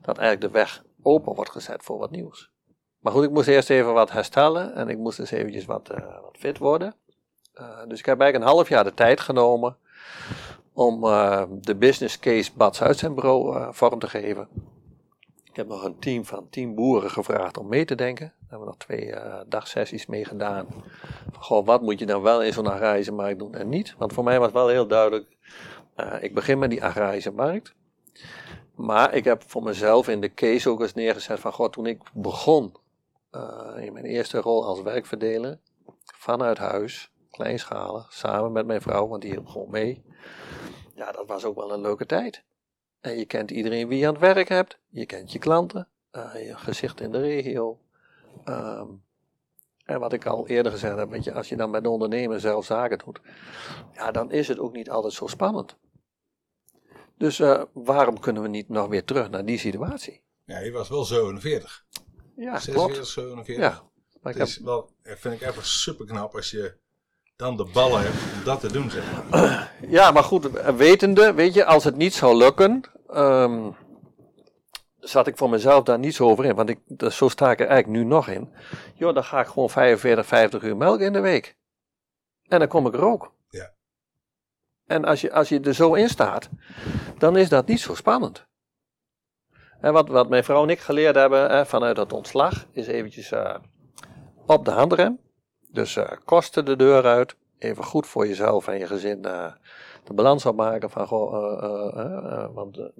Dat eigenlijk de weg open wordt gezet voor wat nieuws. Maar goed, ik moest eerst even wat herstellen en ik moest dus eventjes wat, wat fit worden. dus ik heb eigenlijk een half jaar de tijd genomen om uh, de business case Bad Zuidzendbureau uh, vorm te geven. Ik heb nog een team van tien boeren gevraagd om mee te denken. Hebben we nog twee uh, dagsessies mee gedaan. Van, goh, wat moet je dan wel in zo'n agrarische markt doen en niet? Want voor mij was wel heel duidelijk, ik begin met die agrarische markt. Maar ik heb voor mezelf in de case ook eens neergezet van, goh, toen ik begon in mijn eerste rol als werkverdeler, vanuit huis, kleinschalig, samen met mijn vrouw, want die hielp gewoon mee ja, dat was ook wel een leuke tijd. En je kent iedereen wie je aan het werk hebt. Je kent je klanten. Je gezicht in de regio. Um, en wat ik al eerder gezegd heb, weet je, als je dan met de ondernemer zelf zaken doet, ja, dan is het ook niet altijd zo spannend. Dus uh, waarom kunnen we niet nog weer terug naar die situatie? Ja, je was wel 47. Ja, 46, klopt. 47. Ja, maar ik heb... is wel, vind ik even super knap als je dan de ballen hebt om dat te doen, zeg maar. Ja, maar goed, wetende, weet je, als het niet zou lukken, um, zat ik voor mezelf daar niet zo over in. Want ik, dus zo sta ik er eigenlijk nu nog in. Joh, dan ga ik gewoon 45, 50 uur melk in de week. En dan kom ik er ook. Ja. En als je, als je er zo in staat, dan is dat niet zo spannend. En wat, wat mijn vrouw en ik geleerd hebben hè, vanuit dat ontslag, is eventjes uh, op de handrem. Dus uh, kosten de deur uit. Even goed voor jezelf en je gezin uh, de balans opmaken van, goh, want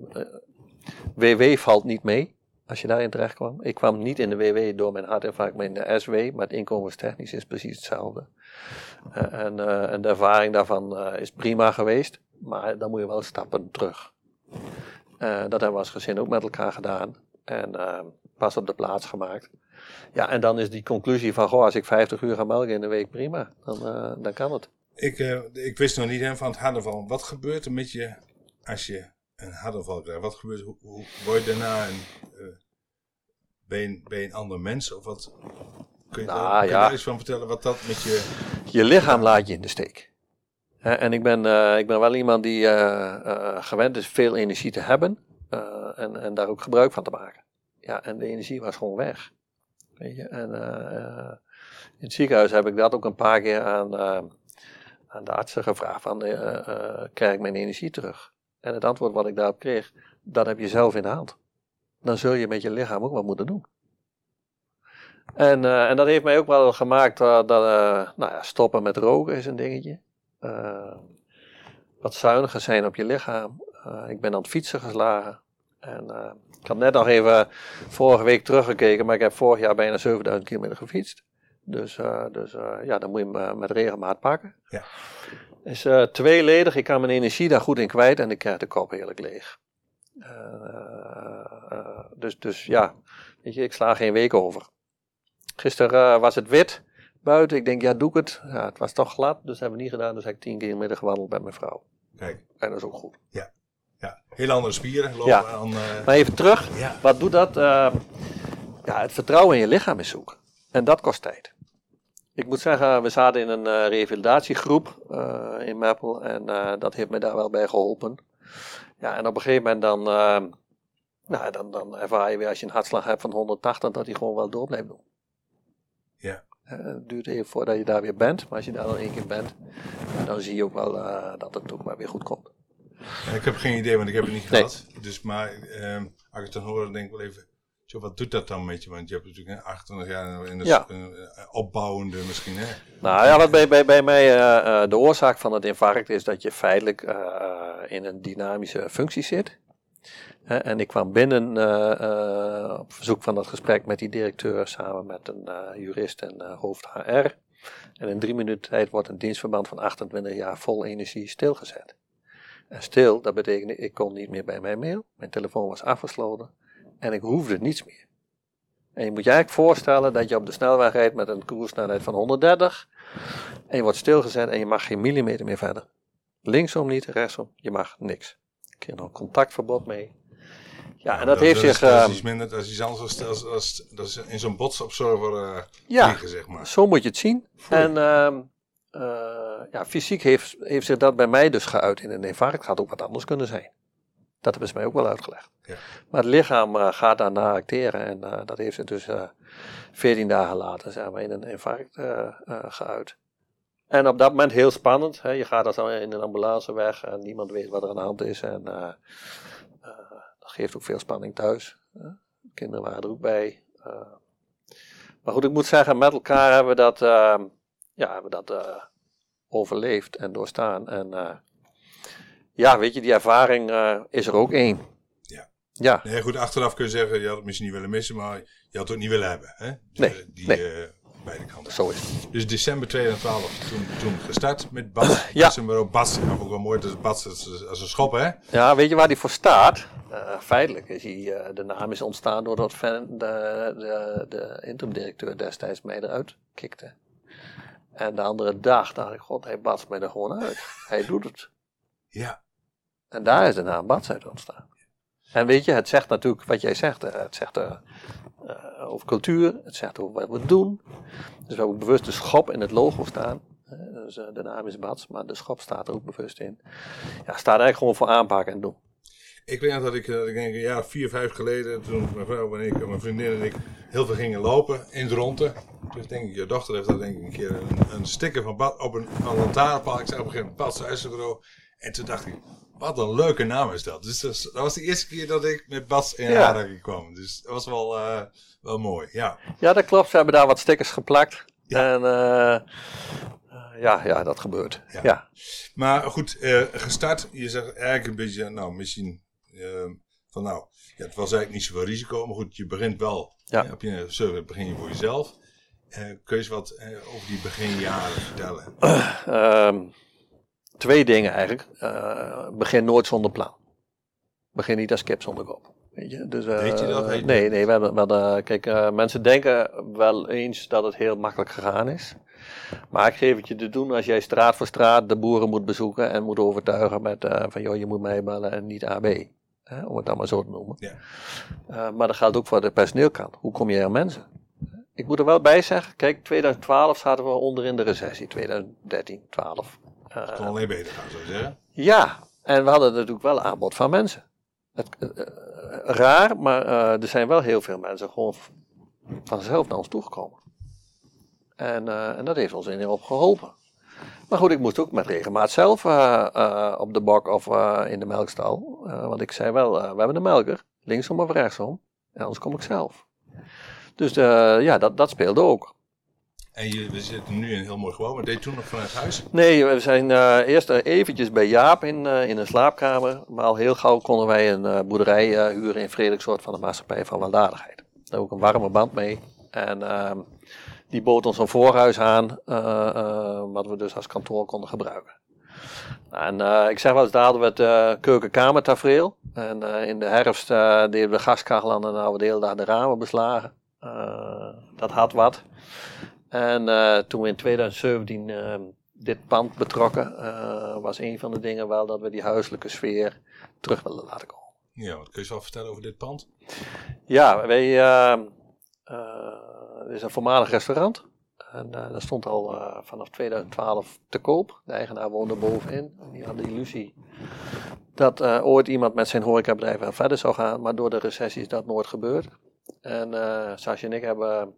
WW valt niet mee als je daarin terecht kwam. Ik kwam niet in de WW door mijn hartinfarct, maar in de SW. Maar het inkomenstechnisch is precies hetzelfde. Uh, en, uh, en, de ervaring daarvan uh, is prima geweest. Maar dan moet je wel stappen terug. dat hebben we als gezin ook met elkaar gedaan. En pas op de plaats gemaakt. Ja, en dan is die conclusie van, goh, als ik 50 uur ga melken in de week, prima. Dan, dan kan het. Ik, ik wist nog niet van het hardenval. Wat gebeurt er met je als je een hardenval krijgt? Wat gebeurt hoe, hoe word je daarna een, ben, je, ben je een ander mens? Of wat? Kun je, nou, daar, kun je daar iets van vertellen wat dat met je... Je lichaam laat je in de steek. En ik ben, uh, ik ben wel iemand die uh, uh, gewend is veel energie te hebben en, en daar ook gebruik van te maken. Ja, en de energie was gewoon weg. Weet je? En in het ziekenhuis heb ik dat ook een paar keer aan, aan de artsen gevraagd: van, krijg ik mijn energie terug? En het antwoord wat ik daarop kreeg, dat heb je zelf in de hand. Dan zul je met je lichaam ook wat moeten doen. En, uh, en dat heeft mij ook wel gemaakt dat uh, nou ja, stoppen met roken is een dingetje. wat zuiniger zijn op je lichaam. ik ben aan het fietsen geslagen. En ik had net nog even vorige week teruggekeken, maar ik heb vorig jaar bijna 7000 kilometer gefietst. Dus, dus ja, dan moet je met regelmaat pakken. Ja. Is tweeledig, ik kan mijn energie daar goed in kwijt en ik krijg de kop heerlijk leeg. dus, dus ja, weet je, ik sla geen week over. Gisteren uh, was het wit buiten. Ik denk, ja, doe ik het. Ja, het was toch glad, dus hebben we niet gedaan. Dus heb ik tien kilometer gewandeld met mijn vrouw. Kijk. En dat is ook goed. Ja. Ja, heel andere spieren. Lopen ja. Aan, uh... Maar even terug. Ja. Wat doet dat? Uh, ja, het vertrouwen in je lichaam is zoeken. En dat kost tijd. Ik moet zeggen, we zaten in een uh, revalidatiegroep in Meppel. En dat heeft me daar wel bij geholpen. Ja, en op een gegeven moment dan, nou, dan, dan ervaar je weer als je een hartslag hebt van 180, dat hij gewoon wel door blijft doen. Ja. Het duurt even voordat je daar weer bent, maar als je daar al één keer bent, dan zie je ook wel uh, dat het ook maar weer goed komt. Ja, ik heb geen idee, want ik heb het niet gehad. Dus, maar uh, als ik het dan hoor, dan denk ik wel even, zo, wat doet dat dan met je? Want je hebt natuurlijk 28 jaar in de ja. opbouwende misschien. Hè? Nou ja, wat bij, bij, bij mij de oorzaak van het infarct is dat je feitelijk in een dynamische functie zit. En ik kwam binnen op verzoek van dat gesprek met die directeur samen met een jurist en hoofd HR. En in drie minuten tijd wordt een dienstverband van 28 jaar vol energie stilgezet. En stil, dat betekende ik kon niet meer bij mijn mail, mijn telefoon was afgesloten en ik hoefde niets meer. En je moet je eigenlijk voorstellen dat je op de snelweg rijdt met een koersnelheid van 130 en je wordt stilgezet en je mag geen millimeter meer verder. Linksom niet, rechtsom, je mag niks. Ik kreeg nog een contactverbod mee. Ja, en dat, heeft zich. Dat is ehm, iets minder, dat is iets anders als, als, dat is in zo'n botsabsorber uh, ja, liggen, zeg maar. Zo moet je het zien. En uh, uh, ja, fysiek heeft, heeft zich dat bij mij dus geuit in een infarct. Het gaat ook wat anders kunnen zijn. Dat hebben ze mij ook wel uitgelegd. Ja. Maar het lichaam uh, gaat daarna acteren en uh, dat heeft zich dus 14 dagen later zeg maar, in een infarct geuit. En op dat moment heel spannend. Hè. Je gaat als in een ambulance weg en niemand weet wat er aan de hand is. En geeft ook veel spanning thuis. kinderen waren er ook bij. Maar goed, ik moet zeggen, met elkaar hebben we dat, ja, hebben we dat overleefd en doorstaan. En ja, weet je, die ervaring is er ook één. Ja. ja. Nee, goed, achteraf kun je zeggen, je had het misschien niet willen missen, maar je had het ook niet willen hebben. Hè? nee, die, nee beide kanten. Zo is het. Dus december 2012 toen, toen gestart met Bas. ja. ook Bas, ook wel mooi, dat Bas als een schop hè? Ja, weet je waar die voor staat? Uh, feitelijk is hij, de naam is ontstaan doordat fan, de, de, de interim-directeur destijds mij eruit kikte. En de andere dag dacht ik, god, hij Bas mij er gewoon uit. Hij doet het. Ja. En daar is de naam uit ontstaan. En weet je, het zegt natuurlijk wat jij zegt. Het zegt uh, uh, over cultuur, het zegt over wat we doen. Dus we hebben bewust de schop in het logo staan. dus, de naam is Bats, maar de schop staat er ook bewust in. Ja, staat eigenlijk gewoon voor aanpakken en doen. Ik weet dat ik, ik denk een jaar vier, vijf geleden, toen mijn vrouw en ik, mijn vriendin en ik heel veel gingen lopen in het ronde. Dus denk ik, je dochter heeft dat denk ik een keer een, een sticker van Bad op een, een lantaarnpaal. Ik zei op een gegeven moment Bad. En toen dacht ik, wat een leuke naam is dat. Dus dat, was de eerste keer dat ik met Bas in Ja. aanraking kwam. Dus dat was wel, eh, wel mooi, ja. Ja, dat klopt. Ze hebben daar wat stickers geplakt. Ja. En eh, ja, ja, dat gebeurt. Ja. Ja. Maar goed, gestart. Je zegt eigenlijk een beetje, nou misschien van nou, ja, het was eigenlijk niet zoveel risico. Maar goed, je begint wel. Ja. op je server begin je voor jezelf. Kun je eens wat over die beginjaren vertellen? Ehm, twee dingen eigenlijk. Eh, begin nooit zonder plan. Begin niet als kip zonder kop. Weet je? Dus, Weet je dat? Nee, nee. We hebben, we hadden- kijk, eh, mensen denken wel eens dat het heel makkelijk gegaan is. Maar ik geef het je te doen als jij straat voor straat de boeren moet bezoeken en moet overtuigen met van joh, je moet mij bellen en niet AB. Hè, om het dan maar zo te noemen. Ja. Maar dat geldt ook voor de personeelkant. Hoe kom je aan mensen? Ik moet er wel bij zeggen, kijk, 2012 zaten we onder in de recessie. 2013, 12. Eh, Het kon alleen beter gaan, zou je zeggen. ja, en we hadden natuurlijk wel aanbod van mensen. Het, eh, eh, raar, maar eh, er zijn wel heel veel mensen gewoon vanzelf naar ons toegekomen. En, eh, en dat heeft ons enorm geholpen. Maar goed, ik moest ook met regelmaat zelf eh, eh, op de bok of eh, in de melkstal. Eh, want ik zei wel, eh, we hebben een melker, linksom of rechtsom. En anders kom ik zelf. Dus eh, ja, dat, dat speelde ook. En we zitten nu in een heel mooi gebouw, maar deed toen nog vanuit huis? Nee, we zijn eh, eerst eh, eventjes bij Jaap in, eh, in een slaapkamer. Maar al heel gauw konden wij een boerderij huren in Frederiksoort van de Maatschappij van Weldadigheid. Daar hebben ook een warme band mee. En ehm, die bood ons een voorhuis aan, wat we dus als kantoor konden gebruiken. En ik zeg wel eens, daar hadden we het keukenkamertafereel. En in de herfst deden we gaskachel aan en nou we de hele dag de ramen beslagen. Dat had wat. En eh, toen we in 2017 eh, dit pand betrokken, eh, was een van de dingen wel dat we die huiselijke sfeer terug wilden laten komen. Ja, wat kun je wat vertellen over dit pand? Ja, wij, eh, eh, het is een voormalig restaurant. En eh, dat stond al eh, vanaf 2012 te koop. De eigenaar woonde bovenin. En die had de illusie dat eh, ooit iemand met zijn horecabedrijf wel verder zou gaan. Maar door de recessie is dat nooit gebeurd. En eh Sascha en ik hebben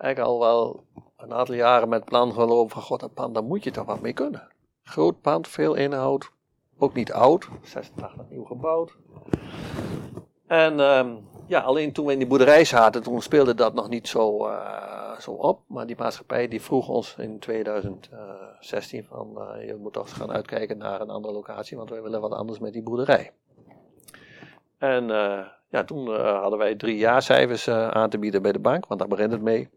eigenlijk al wel een aantal jaren met plan gelopen van... God, dat pand, daar moet je toch wat mee kunnen. Groot pand, veel inhoud. Ook niet oud. 86 nieuw gebouwd. En ehm, ja, alleen toen we in die boerderij zaten, toen speelde dat nog niet zo, eh, zo op. Maar die maatschappij die vroeg ons in 2016 van, eh, je moet toch gaan uitkijken naar een andere locatie, want wij willen wat anders met die boerderij. En eh, ja, toen hadden wij drie jaarcijfers aan te bieden bij de bank, want daar begint het mee.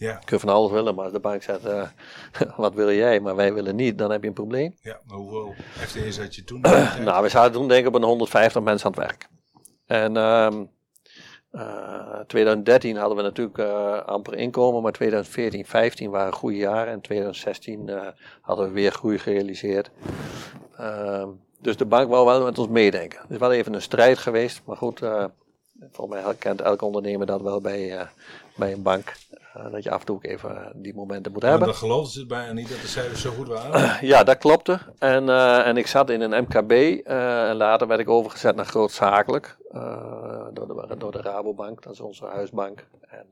Ja, Je kunt van alles willen, maar als de bank zegt, eh, wat wil jij, maar wij willen niet, dan heb je een probleem. ja maar hoeveel FTE's had je toen? Nou, we zaten toen denk ik op een 150 mensen aan het werk. En ehm, eh, 2013 hadden we natuurlijk eh, amper inkomen, maar 2014, 15 waren goede jaren. En 2016 eh, hadden we weer groei gerealiseerd. Ehm, dus de bank wou wel met ons meedenken. Het is wel even een strijd geweest, maar goed, eh, volgens mij kent elke ondernemer dat wel bij, eh, bij een bank. Eh, dat je af en toe ook even die momenten moet Maar hebben. dan geloofden ze het bijna niet dat de cijfers zo goed waren. Ja, dat klopte. En, eh, en ik zat in een MKB eh, en later werd ik overgezet naar grootzakelijk door, de, door de Rabobank, dat is onze huisbank. En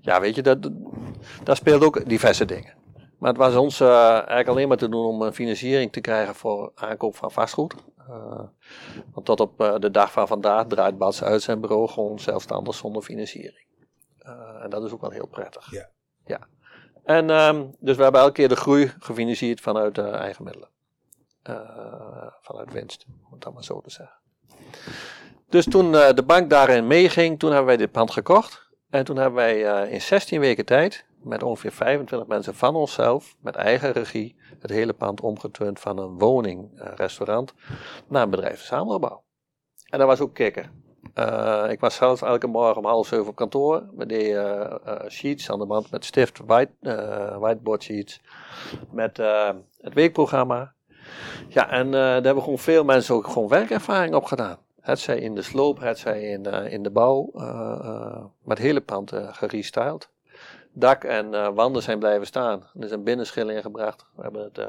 ja, weet je, dat, daar speelde ook diverse dingen. Maar het was ons eigenlijk alleen maar te doen om een financiering te krijgen voor aankoop van vastgoed. Want tot op de dag van vandaag draait Bas uit zijn bureau gewoon zelfstandig zonder financiering. Eh, en dat is ook wel heel prettig. Ja. ja. En ehm, dus we hebben elke keer de groei gefinancierd vanuit eh, eigen middelen. Eh, vanuit winst, om het dan maar zo te zeggen. Dus toen de bank daarin meeging, toen hebben wij dit pand gekocht. En toen hebben wij in 16 weken tijd, met ongeveer 25 mensen van onszelf, met eigen regie, het hele pand omgeturnd van een woning, eh, restaurant, naar een bedrijfsverzamelbouw. En dat was ook kicken. Eh, ik was zelf elke morgen om half zeven op kantoor. We deden eh, eh, sheets aan de wand met stift, white, whiteboard sheets. Met het weekprogramma. Ja, en daar hebben gewoon veel mensen ook gewoon werkervaring op gedaan. Het zij in de sloop, het zij in, in de bouw. maar het hele pand gerestyled. Dak en wanden zijn blijven staan. Er is een binnenschil ingebracht. We hebben het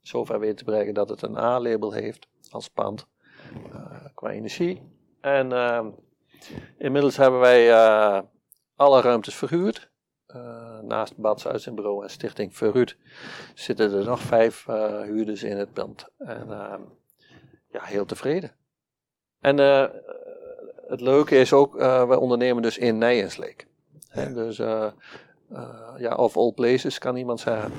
zover weten te brengen dat het een A-label heeft als pand. Qua energie. En ehm, inmiddels hebben wij eh, alle ruimtes verhuurd. Uh, naast Bad Uitzendbureau en Stichting Verhuurd zitten er nog vijf uh, huurders in het pand. En ehm, ja, heel tevreden. En het leuke is ook, we ondernemen dus in Nijensleek. Ja. Dus ja, of all places kan iemand zeggen.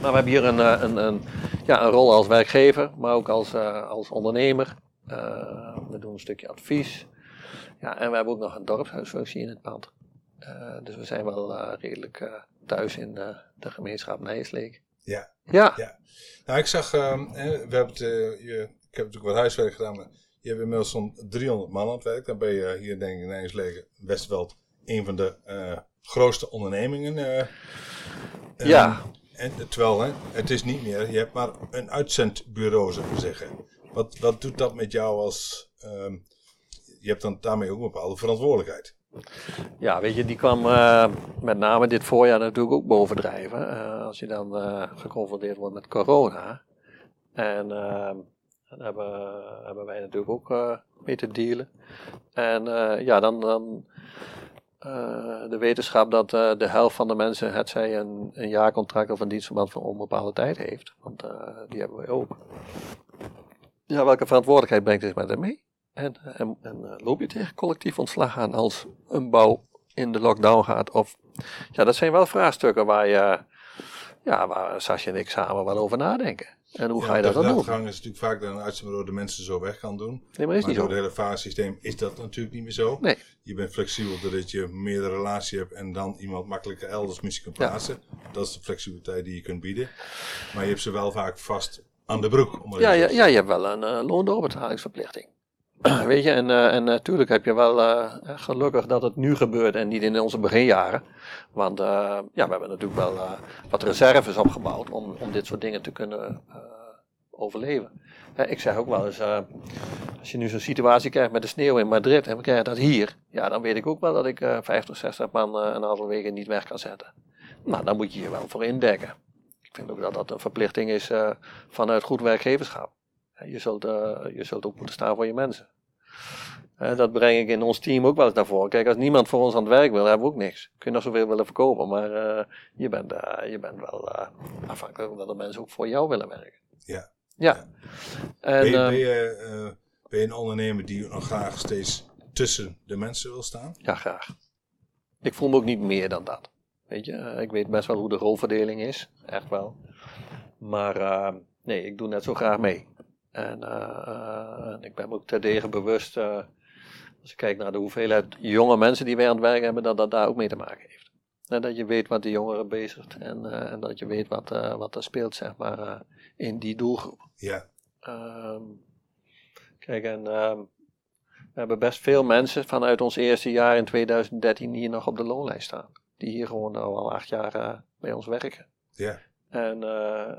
Maar we hebben hier een, een, een, ja, een rol als werkgever, maar ook als, als ondernemer. We doen een stukje advies. Ja, en we hebben ook nog een dorpshuisfunctie in het pand. Uh, dus we zijn wel uh, redelijk thuis in de gemeenschap Nijsleek. Ja. Ja. ja. Nou, ik zag, ehm, we hebben het, je, ik heb natuurlijk wat huiswerk gedaan, maar je hebt inmiddels zo'n 300 man aan het werk. Dan ben je hier denk ik in Nijsleek, Westveld, een van de grootste ondernemingen. ja. En, terwijl, hè, het is niet meer, je hebt maar een uitzendbureau, zou ik zeggen. Wat, wat doet dat met jou als... Um, je hebt dan daarmee ook een bepaalde verantwoordelijkheid. Ja, weet je, die kwam uh, met name dit voorjaar natuurlijk ook bovendrijven. Uh, als je dan uh, geconfronteerd wordt met corona. En daar hebben, hebben wij natuurlijk ook mee te dealen. En ja, dan, dan de wetenschap dat de helft van de mensen, het zij een, een jaarcontract of een dienstverband voor onbepaalde tijd heeft. Want die hebben wij ook. Ja, welke verantwoordelijkheid brengt dit met hem mee? En, en, en eh, loop je tegen collectief ontslag aan als een bouw in de lockdown gaat? Of, ja, dat zijn wel vraagstukken waar, je, ja, waar Sasje en ik samen wel over nadenken. En hoe ga je dat dan doen? De gang is natuurlijk vaak dat een uitzendbureau de mensen zo weg kan doen. Nee, maar is niet door het hele fasesysteem is dat natuurlijk niet meer zo. Nee. Je bent flexibel doordat je meerdere relatie hebt en dan iemand makkelijker elders misschien kan plaatsen. Dat is de flexibiliteit die je kunt bieden. Maar je hebt ze wel vaak vast aan de broek. ja, ja, ja, je hebt wel een uh, loondoorbetalingsverplichting. Weet je, en, uh, en natuurlijk heb je wel uh, gelukkig dat het nu gebeurt en niet in onze beginjaren. Want uh, ja, we hebben natuurlijk wel wat reserves opgebouwd om, om dit soort dingen te kunnen overleven. ik zeg ook wel eens, als je nu zo'n situatie krijgt met de sneeuw in Madrid en we krijgen dat hier, ja, dan weet ik ook wel dat ik 50, 60 man een aantal weken niet weg kan zetten. Nou, dan moet je je wel voor indekken. Ik vind ook dat dat een verplichting is vanuit goed werkgeverschap. Je zult, je zult ook moeten staan voor je mensen. Uh, dat breng ik in ons team ook wel eens naar voren. Kijk, als niemand voor ons aan het werk wil, hebben we ook niks. Kun je nog zoveel willen verkopen, maar uh, je, bent, je bent wel afhankelijk dat de mensen ook voor jou willen werken. Ja. Ja. En, ben, je, ben, je, ben je een ondernemer die nog graag steeds tussen de mensen wil staan? Ja, graag. Ik voel me ook niet meer dan dat. Weet je, ik weet best wel hoe de rolverdeling is. Echt wel. Maar nee, ik doe net zo graag mee. En uh, ik ben me ook terdege bewust, als ik kijk naar de hoeveelheid jonge mensen die wij aan het werk hebben, dat dat daar ook mee te maken heeft. En dat je weet wat de jongeren bezigt en, en dat je weet wat, wat er speelt, zeg maar, in die doelgroep. Ja. Ehm, kijk, en ehm, we hebben best veel mensen vanuit ons eerste jaar in 2013 hier nog op de loonlijst staan. Die hier gewoon al acht jaar bij ons werken. Ja. En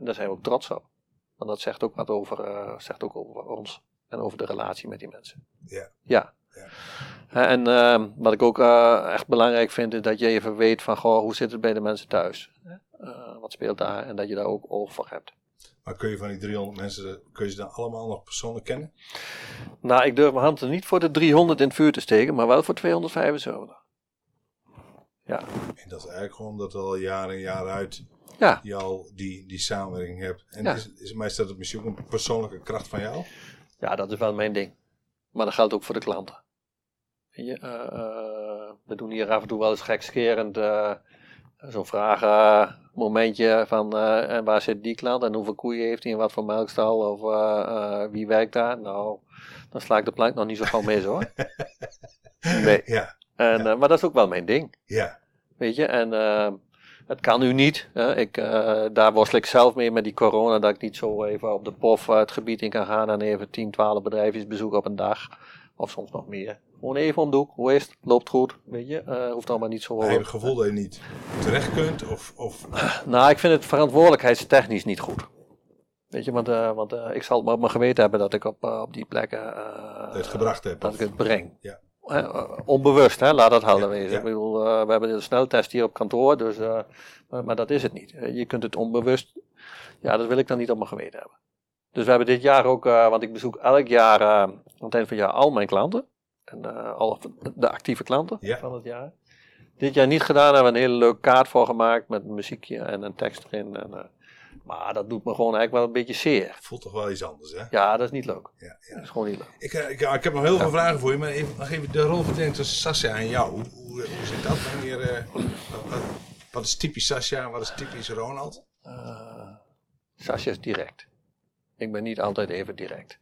daar zijn we ook trots op. Want dat zegt ook wat over, uh, zegt ook over ons en over de relatie met die mensen. Ja. Ja. ja. En uh, wat ik ook uh, echt belangrijk vind, is dat je even weet van, goh, hoe zit het bij de mensen thuis? Uh, wat speelt daar? En dat je daar ook oog voor hebt. Maar kun je van die 300 mensen, kun je ze dan allemaal nog persoonlijk kennen? Nou, ik durf mijn hand er niet voor de 300 in het vuur te steken, maar wel voor 275. Ja. En dat is eigenlijk gewoon dat al jaar in jaar uit ja. je al die, die samenwerking hebt. En is, dat misschien ook een persoonlijke kracht van jou? Ja, dat is wel mijn ding. Maar dat geldt ook voor de klanten. Weet je, uh, we doen hier af en toe wel eens gekscherend uh, zo'n vragenmomentje van en waar zit die klant en hoeveel koeien heeft hij en wat voor melkstal of wie werkt daar. Nou, dan sla ik de plank nog niet zo van mis hoor. Nee. Ja. En, ja. maar dat is ook wel mijn ding. Ja. Weet je, en het kan nu niet. Hè. Ik, uh, daar worstel ik zelf mee met die corona, dat ik niet zo even op de pof het gebied in kan gaan en even 10, 12 bedrijfjes bezoeken op een dag. Of soms nog meer. Gewoon even om de hoek. Hoe is het? Loopt goed? Weet je, uh, hoeft allemaal niet zo... Heb je het gevoel dat je niet terecht kunt? Of, of... Nou, ik vind het verantwoordelijkheidstechnisch niet goed. Weet je, want, uh, want uh, ik zal het maar op mijn geweten hebben dat ik op, op die plekken... het gebracht heb. Dat of... ik het breng. Ja. Uh, onbewust, hè? laat dat helder ja, wezen. Ja. Ik bedoel, uh, we hebben de sneltest hier op kantoor, dus, uh, maar, maar, dat is het niet. Je kunt het onbewust, ja, dat wil ik dan niet op mijn geweten hebben. Dus we hebben dit jaar ook, eh, want ik bezoek elk jaar eh, aan het eind van het jaar al mijn klanten. En eh, al de actieve klanten Ja. van het jaar. Dit jaar niet gedaan, hebben we een hele leuke kaart voor gemaakt met een muziekje en een tekst erin. En, eh, maar dat doet me gewoon eigenlijk wel een beetje zeer. Voelt toch wel iets anders, hè? Ja, dat is niet leuk. Ja, ja. Dat is gewoon niet leuk. Ik, eh, ik, ik heb nog heel veel vragen voor je, maar even, nog even de rolverdeling tussen Sascha en jou. Hoe, hoe, hoe zit dat? Wanneer, eh, wat, wat, wat is typisch Sascha en wat is typisch Ronald? Eh Sascha is direct. Ik ben niet altijd even direct.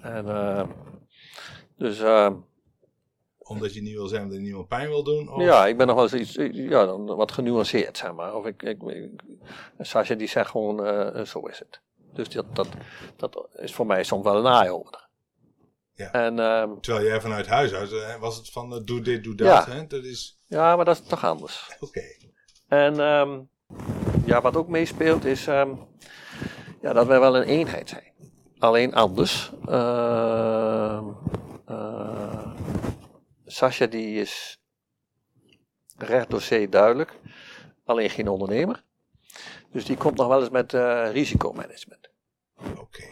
En, eh, dus eh, Omdat je niet wil zijn dat je niemand pijn wil doen? Of? ja, ik ben nog wel eens iets, ja, dan wat genuanceerd, zeg maar. Of ik, ik, ik, Sascha die zegt gewoon, eh, zo is het. Dus dat, dat, dat is voor mij soms wel een eye-opener. Ja. En ehm, Terwijl jij vanuit huis uit eh, was het van doe dit, doe dat. Ja. Hè? Dat is ja, maar dat is toch anders. oké. En ehm, ja, wat ook meespeelt is ehm, ja, dat wij wel een eenheid zijn. Alleen anders. Sascha die is recht door zee duidelijk. Alleen geen ondernemer. Dus die komt nog wel eens met eh, risicomanagement. Oké.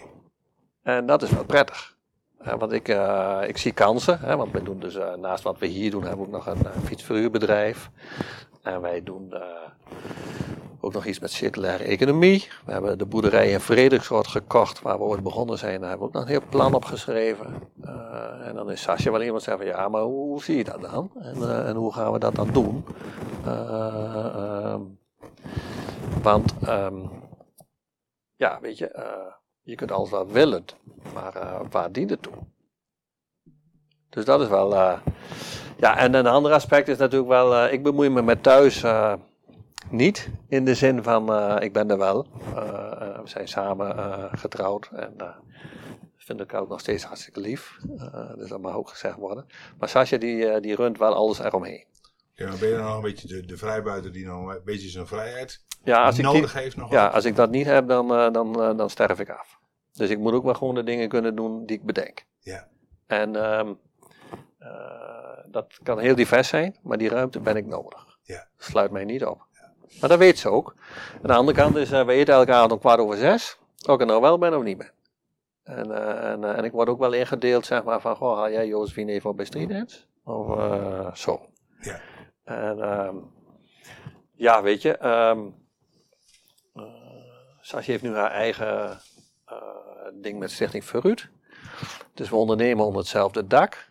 En dat is wel prettig. Eh, want ik, eh, ik zie kansen. Hè, want we doen dus naast wat we hier doen, hebben we ook nog een fietsverhuurbedrijf. En wij doen ook nog iets met circulaire economie. We hebben de boerderij in Frederiksrood gekocht, waar we ooit begonnen zijn. Daar hebben we ook nog een heel plan op geschreven. Eh, en dan is Sascha wel iemand zegt van ja, maar hoe, zie je dat dan? En, eh, en hoe gaan we dat dan doen? Eh, want ehm, ja, weet je, je kunt alles wel willen, maar waar dient het toe? Dus dat is wel. ja, en een ander aspect is natuurlijk wel. ik bemoei me met thuis niet. In de zin van. eh, ik ben er wel. Eh, eh, we zijn samen getrouwd. En. vind ik ook nog steeds hartstikke lief. Dus dat mag ook gezegd worden. Maar Sascha die, die runt wel alles eromheen. Ja, maar ben je dan nog een beetje de, de vrijbuiter die nog een beetje zijn vrijheid Ja, als ik die- nodig heeft nog? Ja, als ik dat niet heb, dan, dan, dan sterf ik af. Dus ik moet ook wel gewoon de dingen kunnen doen die ik bedenk. Ja. En ehm, eh, dat kan heel divers zijn, maar die ruimte ben ik nodig. Ja. Sluit mij niet op. Maar dat weet ze ook. Aan de andere kant is, eh, we eten elke avond om kwart over zes. Of ik er nou wel ben of niet ben. En, eh, en, eh, en ik word ook wel ingedeeld, zeg maar, van, goh, haal jij Josephine even op bij Street Dance? Of zo. Ja. En ehm, ja, weet je, ehm eh, Sasje heeft nu haar eigen ding met Stichting Verruut. Dus we ondernemen onder hetzelfde dak.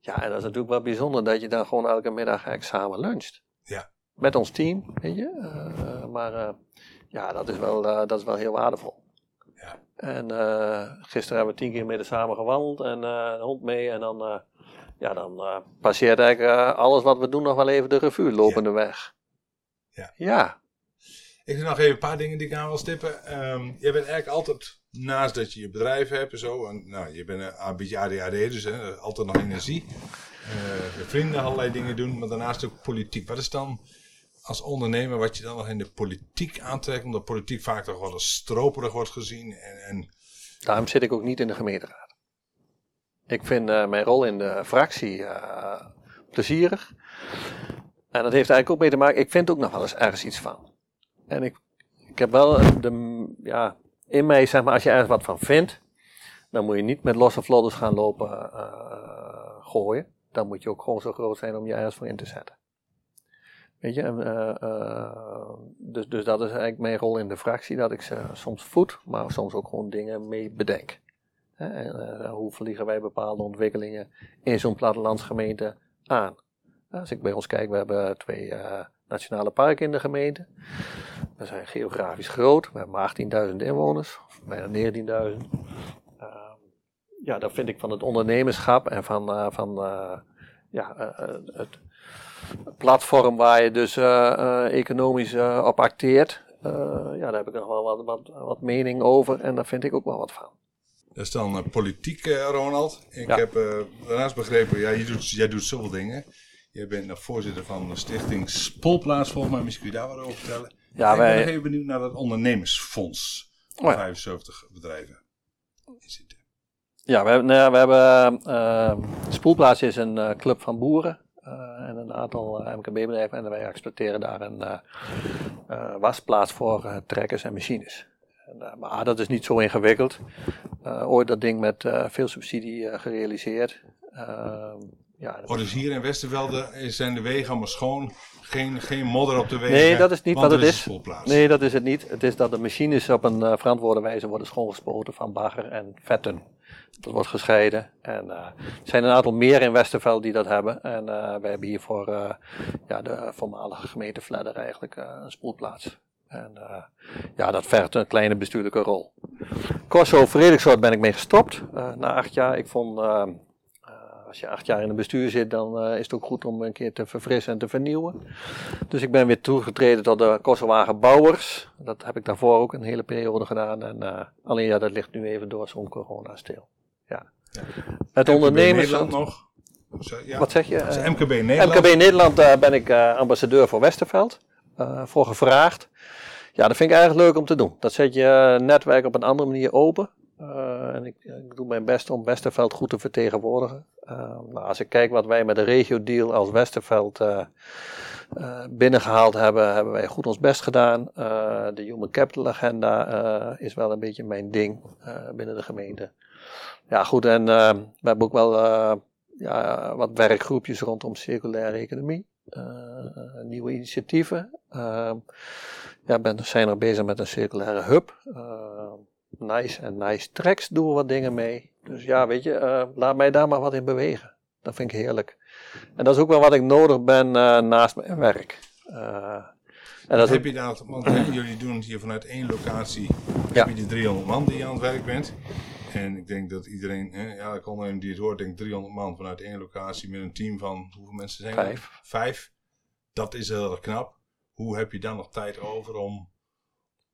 Ja, en dat is natuurlijk wel bijzonder dat je dan gewoon elke middag samen luncht. Ja. Met ons team, weet je. Eh, maar eh, ja, dat is, wel, eh, dat is wel heel waardevol. Ja. En gisteren hebben we tien kilometer samen gewandeld en de hond mee. En dan, ja, dan passeert eigenlijk alles wat we doen nog wel even de revue lopende weg. Ja. Ja, Ik wil nog even een paar dingen die ik aan wil stippen. Ehm jij bent eigenlijk altijd, naast dat je je bedrijf hebt en zo, en, nou, je bent een, beetje ADHD, dus hè, altijd nog energie. Je vrienden allerlei dingen doen, maar daarnaast ook politiek. Wat is dan als ondernemer wat je dan nog in de politiek aantrekt, omdat politiek vaak toch wel eens stroperig wordt gezien en, en Daarom zit ik ook niet in de gemeenteraad. Ik vind eh, mijn rol in de fractie eh, plezierig. En dat heeft eigenlijk ook mee te maken, ik vind ook nog wel eens ergens iets van. En ik, ik heb wel de, ja, in mij, zeg maar, als je ergens wat van vindt, dan moet je niet met losse vlodders gaan lopen eh, gooien. Dan moet je ook gewoon zo groot zijn om je ergens voor in te zetten. Eh, eh, dus, dus dat is eigenlijk mijn rol in de fractie, dat ik ze soms voed, maar soms ook gewoon dingen mee bedenk. Hè, en, eh, hoe vliegen wij bepaalde ontwikkelingen in zo'n plattelandsgemeente aan? Als ik bij ons kijk, we hebben twee eh, nationale parken in de gemeente. We zijn geografisch groot, we hebben maar 18.000 inwoners, bijna 19.000. Ehm, ja, dat vind ik van het ondernemerschap en van, eh, van eh, ja, eh, eh, het platform waar je dus eh, eh, economisch eh, op acteert. ja, daar heb ik nog wel wat, wat, wat mening over en daar vind ik ook wel wat van. dat is dan politiek, Ronald. Ik Ja. heb eh, daarnaast begrepen, ja, je doet, jij doet zoveel dingen. Jij bent nog voorzitter van de stichting Spolplaats, volgens mij. Misschien kun je daar wat over vertellen. Ja, ik ben wij- nog even benieuwd naar dat ondernemersfonds. Oh ja. 75 bedrijven in zitten. Ja, we hebben, nou ja, we hebben Spoelplaats is een club van boeren en een aantal eh, MKB-bedrijven. En wij exploiteren daar een eh, eh, wasplaats voor eh, trekkers en machines. En, uh, maar dat is niet zo ingewikkeld. Uh, ooit dat ding met uh, veel subsidie gerealiseerd. Ehm, ja, oh, dus hier in Westervelde zijn de wegen allemaal schoon. Geen, geen modder op de wegen. Nee, dat is niet wat het is. Nee, dat is het niet. Het is dat de machines op een verantwoorde wijze worden schoongespoten van bagger en vetten. Dat wordt gescheiden. En er zijn een aantal meer in Westerveld die dat hebben. En wij hebben hier voor ja, de voormalige gemeente Vledder eigenlijk een spoelplaats. En ja, dat vergt een kleine bestuurlijke rol. Corso Frederikssoort ben ik mee gestopt. Na acht jaar, ik vond, als je acht jaar in een bestuur zit, dan is het ook goed om een keer te verfrissen en te vernieuwen. Dus ik ben weer toegetreden tot de Kosowagen Bouwers. Dat heb ik daarvoor ook een hele periode gedaan. En alleen ja, dat ligt nu even door zo'n corona stil. Ja. ja. Het ondernemers... Nederland nog? Ja. Wat zeg je? MKB Nederland. MKB Nederland, daar ben ik ambassadeur voor Westerveld. voor gevraagd. Ja, dat vind ik eigenlijk leuk om te doen. Dat zet je netwerk op een andere manier open. Uh, en ik, ik, doe mijn best om Westerveld goed te vertegenwoordigen. Uh, nou, als ik kijk wat wij met de regio-deal als Westerveld uh, binnengehaald hebben, hebben wij goed ons best gedaan. de Human Capital Agenda is wel een beetje mijn ding binnen de gemeente. Ja, goed, en we hebben ook wel ja, wat werkgroepjes rondom circulaire economie. nieuwe initiatieven ja, ben, zijn er bezig met een circulaire hub. Nice en Nice Tracks doen we wat dingen mee. Dus ja, weet je, laat mij daar maar wat in bewegen. Dat vind ik heerlijk. En dat is ook wel wat ik nodig ben naast mijn werk. en dat heb je daar, want jullie doen het hier vanuit één locatie. Ja. Heb je die 300 man die je aan het werk bent. En ik denk dat iedereen, ik ondernemer die het hoort, denkt 300 man vanuit één locatie met een team van, hoeveel mensen zijn er? Vijf. Vijf. Dat is heel erg knap hoe heb je dan nog tijd over om,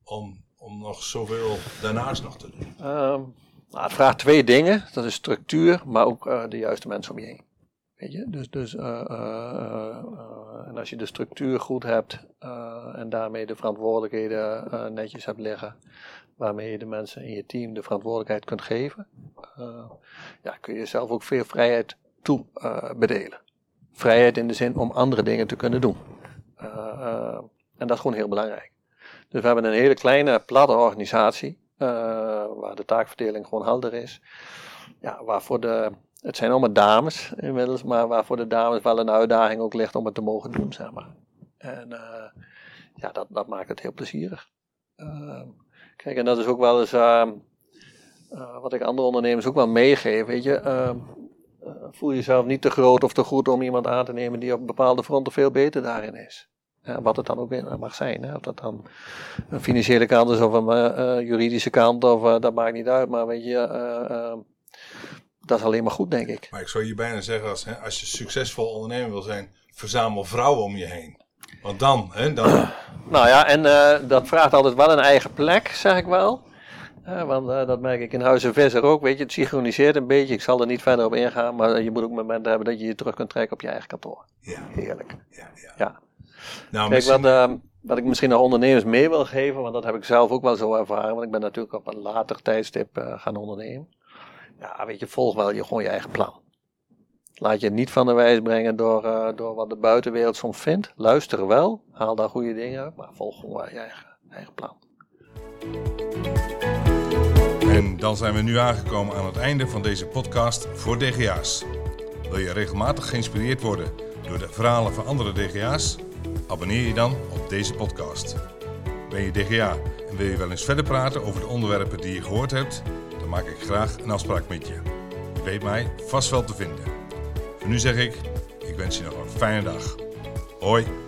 om, om nog zoveel daarnaast nog te doen? Um, nou, het vraagt twee dingen. Dat is structuur, maar ook uh, de juiste mensen om je heen. Weet je? Dus, dus, uh, uh, en als je de structuur goed hebt en daarmee de verantwoordelijkheden netjes hebt liggen, waarmee je de mensen in je team de verantwoordelijkheid kunt geven, ja, kun je jezelf ook veel vrijheid toe bedelen. Vrijheid in de zin om andere dingen te kunnen doen. Eh, eh, en dat is gewoon heel belangrijk. Dus we hebben een hele kleine, platte organisatie, eh, waar de taakverdeling gewoon helder is. Ja, waarvoor de, het zijn allemaal dames inmiddels, maar waarvoor de dames wel een uitdaging ook ligt om het te mogen doen, zeg maar. En ja, dat, dat maakt het heel plezierig. Kijk, en dat is ook wel eens uh, wat ik andere ondernemers ook wel meegeef. Weet je, voel jezelf niet te groot of te goed om iemand aan te nemen die op bepaalde fronten veel beter daarin is wat het dan ook mag zijn. Hè? Of dat dan een financiële kant is of een uh, juridische kant, of, dat maakt niet uit. Maar weet je, dat is alleen maar goed, denk ik. Maar ik zou je bijna zeggen, als, hè, als je succesvol ondernemer wil zijn, verzamel vrouwen om je heen. Want dan, hè, dan... nou ja, en dat vraagt altijd wel een eigen plek, zeg ik wel. want dat merk ik in Huizen Visser ook. Weet je, het synchroniseert een beetje. Ik zal er niet verder op ingaan. Maar je moet ook momenten hebben dat je je terug kunt trekken op je eigen kantoor. Ja. Heerlijk. Ja, ja. ja. Nou, Kijk, wat, uh, wat ik misschien naar ondernemers mee wil geven, want dat heb ik zelf ook wel zo ervaren, want ik ben natuurlijk op een later tijdstip gaan ondernemen. Ja, weet je, volg wel je, gewoon je eigen plan. Laat je niet van de wijs brengen door, uh, door wat de buitenwereld soms vindt. Luister wel, haal daar goede dingen uit, maar volg gewoon je eigen, eigen plan. En dan zijn we nu aangekomen aan het einde van deze podcast voor DGA's. Wil je regelmatig geïnspireerd worden door de verhalen van andere DGA's? Abonneer je dan op deze podcast. Ben je DGA en wil je wel eens verder praten over de onderwerpen die je gehoord hebt? Dan maak ik graag een afspraak met je. Je weet mij vast wel te vinden. Nu zeg ik, ik wens je nog een fijne dag. Hoi!